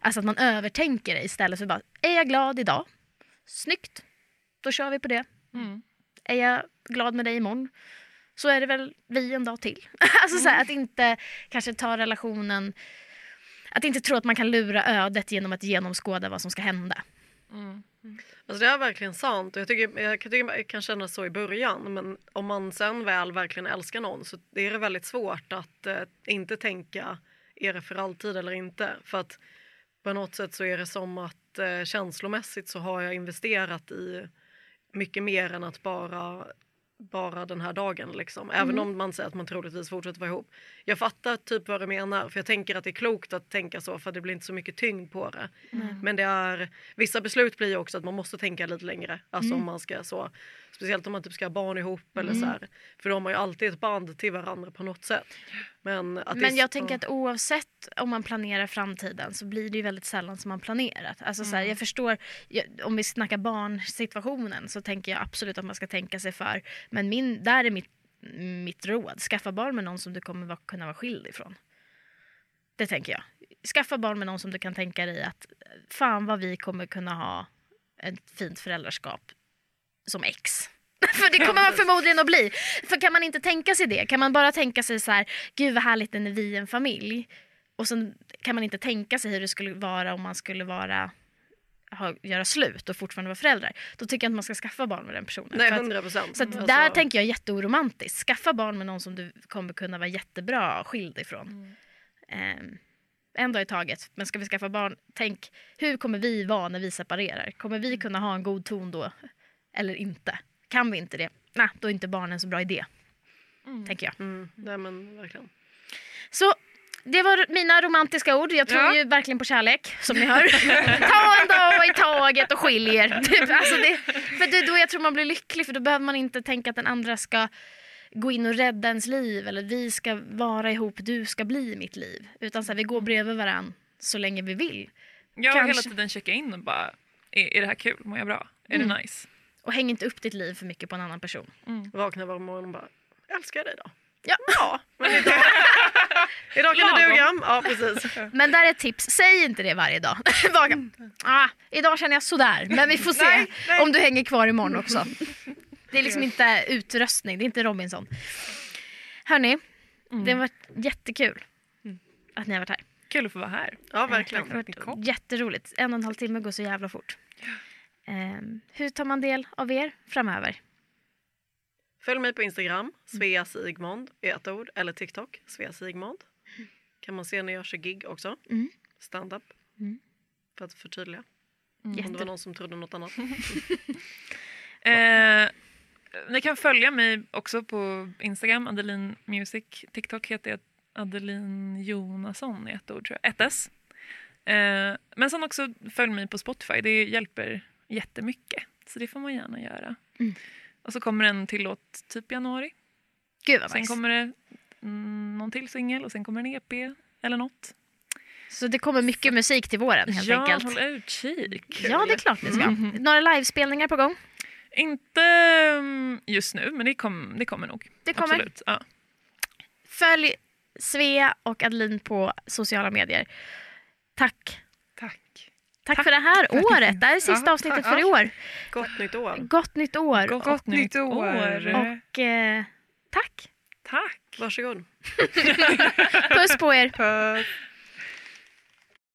S1: Alltså att man övertänker det istället för bara, är jag glad idag? Snyggt. Då kör vi på det.
S2: Mm.
S1: Är jag glad med dig imorgon? Så är det väl vi en dag till. alltså så här, att inte kanske ta relationen att inte tro att man kan lura ödet genom att genomskåda vad som ska hända.
S2: Mm.
S3: Alltså det är verkligen sant och jag, tycker, jag kan tycka kan känna så i början men om man sen väl verkligen älskar någon så är det väldigt svårt att eh, inte tänka är det för alltid eller inte för att på något sätt så är det som att eh, känslomässigt så har jag investerat i mycket mer än att bara bara den här dagen liksom. Även om man säger att man troligtvis fortsätter vara ihop. Jag fattar typ vad du menar för jag tänker att det är klokt att tänka så för det blir inte så mycket tyngd på det. Men det är, vissa beslut blir också att man måste tänka lite längre. Alltså om man ska så, speciellt om man typ ska ha barn ihop eller så här. För då har man ju alltid ett band till varandra på något sätt. Men, att
S1: Men jag tänker att oavsett om man planerar framtiden så blir det ju väldigt sällan som man planerat. Alltså så här, jag förstår, jag, om vi snackar barnsituationen så tänker jag absolut att man ska tänka sig för. Men min, där är mitt, mitt råd, skaffa barn med någon som du kommer vara, kunna vara skild ifrån. Det tänker jag. Skaffa barn med någon som du kan tänka dig att fan vad vi kommer kunna ha ett fint föräldraskap som ex. För det kommer man förmodligen att bli. För kan man inte tänka sig det, kan man bara tänka sig så här, gud vad härligt när vi är en familj. Och sen kan man inte tänka sig hur det skulle vara om man skulle vara ha, göra slut och fortfarande vara föräldrar. Då tycker jag att man ska skaffa barn med den personen.
S3: Nej,
S1: För att-
S3: 100 procent.
S1: så att där tänker jag jätteoromantiskt. Skaffa barn med någon som du kommer kunna vara jättebra skild ifrån. Ehm, en dag i taget. Men ska vi skaffa barn, tänk hur kommer vi vara när vi separerar? Kommer vi kunna ha en god ton då? Eller inte? Kan vi inte det? Nej, då är inte barnen en så bra idé. Tänker jag.
S3: Mm, nej men verkligen.
S1: Så det var mina romantiska ord. Jag tror
S4: Ja.
S1: ju verkligen på kärlek, som ni hör. Ta en dag i taget och skilj er. Typ, alltså det, för det är då jag tror man blir lycklig, för då behöver man inte tänka att den andra ska gå in och rädda ens liv eller vi ska vara ihop, du ska bli mitt liv. Utan så här, vi går bredvid varann så länge vi vill.
S2: Jag har hela
S1: Kanske.
S2: tiden checka in och bara, är, är det här kul? Mår jag bra? Är
S1: Mm.
S2: det nice?
S1: Och häng inte upp ditt liv för mycket på en annan person.
S3: Vaknar varje morgon och bara, älskar jag dig då?
S1: Ja.
S3: Ja, men idag, idag kan det duga. Ja, precis.
S1: Men där är ett tips, säg inte det varje dag. Bara, ah, idag känner jag sådär, men vi får se
S4: Nej, nej.
S1: om du hänger kvar imorgon också. Det är liksom inte utröstning, det är inte Robinson. Hörni, det har varit jättekul att ni har varit här.
S2: Kul att få vara här.
S3: Ja, verkligen.
S1: Det har varit jätteroligt. En och en halv timme går så jävla fort. Ehm, hur tar man del av er framöver?
S3: Följ mig på Instagram, Svea Sigmond i ett ord, eller TikTok, Svea Sigmond. Kan man se när jag kör gig också.
S1: Mm.
S3: Stand-up.
S1: Mm.
S3: För att förtydliga. Om det var någon som trodde något annat.
S2: Eh, ni kan följa mig också på Instagram, Adeline Music. TikTok heter jag Adeline Jonasson i ett ord, tror jag. Ett S. Eh, men sen också följ mig på Spotify. Det hjälper jättemycket. Så det får man gärna göra.
S1: Mm.
S2: Och så kommer en till låt typ i januari.
S1: Gud vad
S2: Sen
S1: nice.
S2: kommer det mm, någon till singel och sen kommer en EP eller något.
S1: Så det kommer mycket musik till våren helt
S2: ja,
S1: enkelt.
S2: håll utkik.
S1: Ja, det är klart ni ska.
S2: Mhm.
S1: Några livespelningar på gång?
S2: Inte mm, just nu, men det, kom, det kommer nog.
S1: Det kommer.
S2: Absolut. Ja.
S1: Följ Svea och Adeline på sociala medier. Tack.
S4: Tack.
S1: Tack, för det här
S4: att
S1: året. Det här är sista
S4: Ja,
S1: avsnittet
S4: ja.
S1: för i år.
S3: Gott nytt år.
S1: Gott nytt år.
S2: Gott,
S4: Gott nytt år.
S1: Och eh, tack.
S2: Tack.
S3: Varsågod.
S1: Puss på er.
S4: Puss.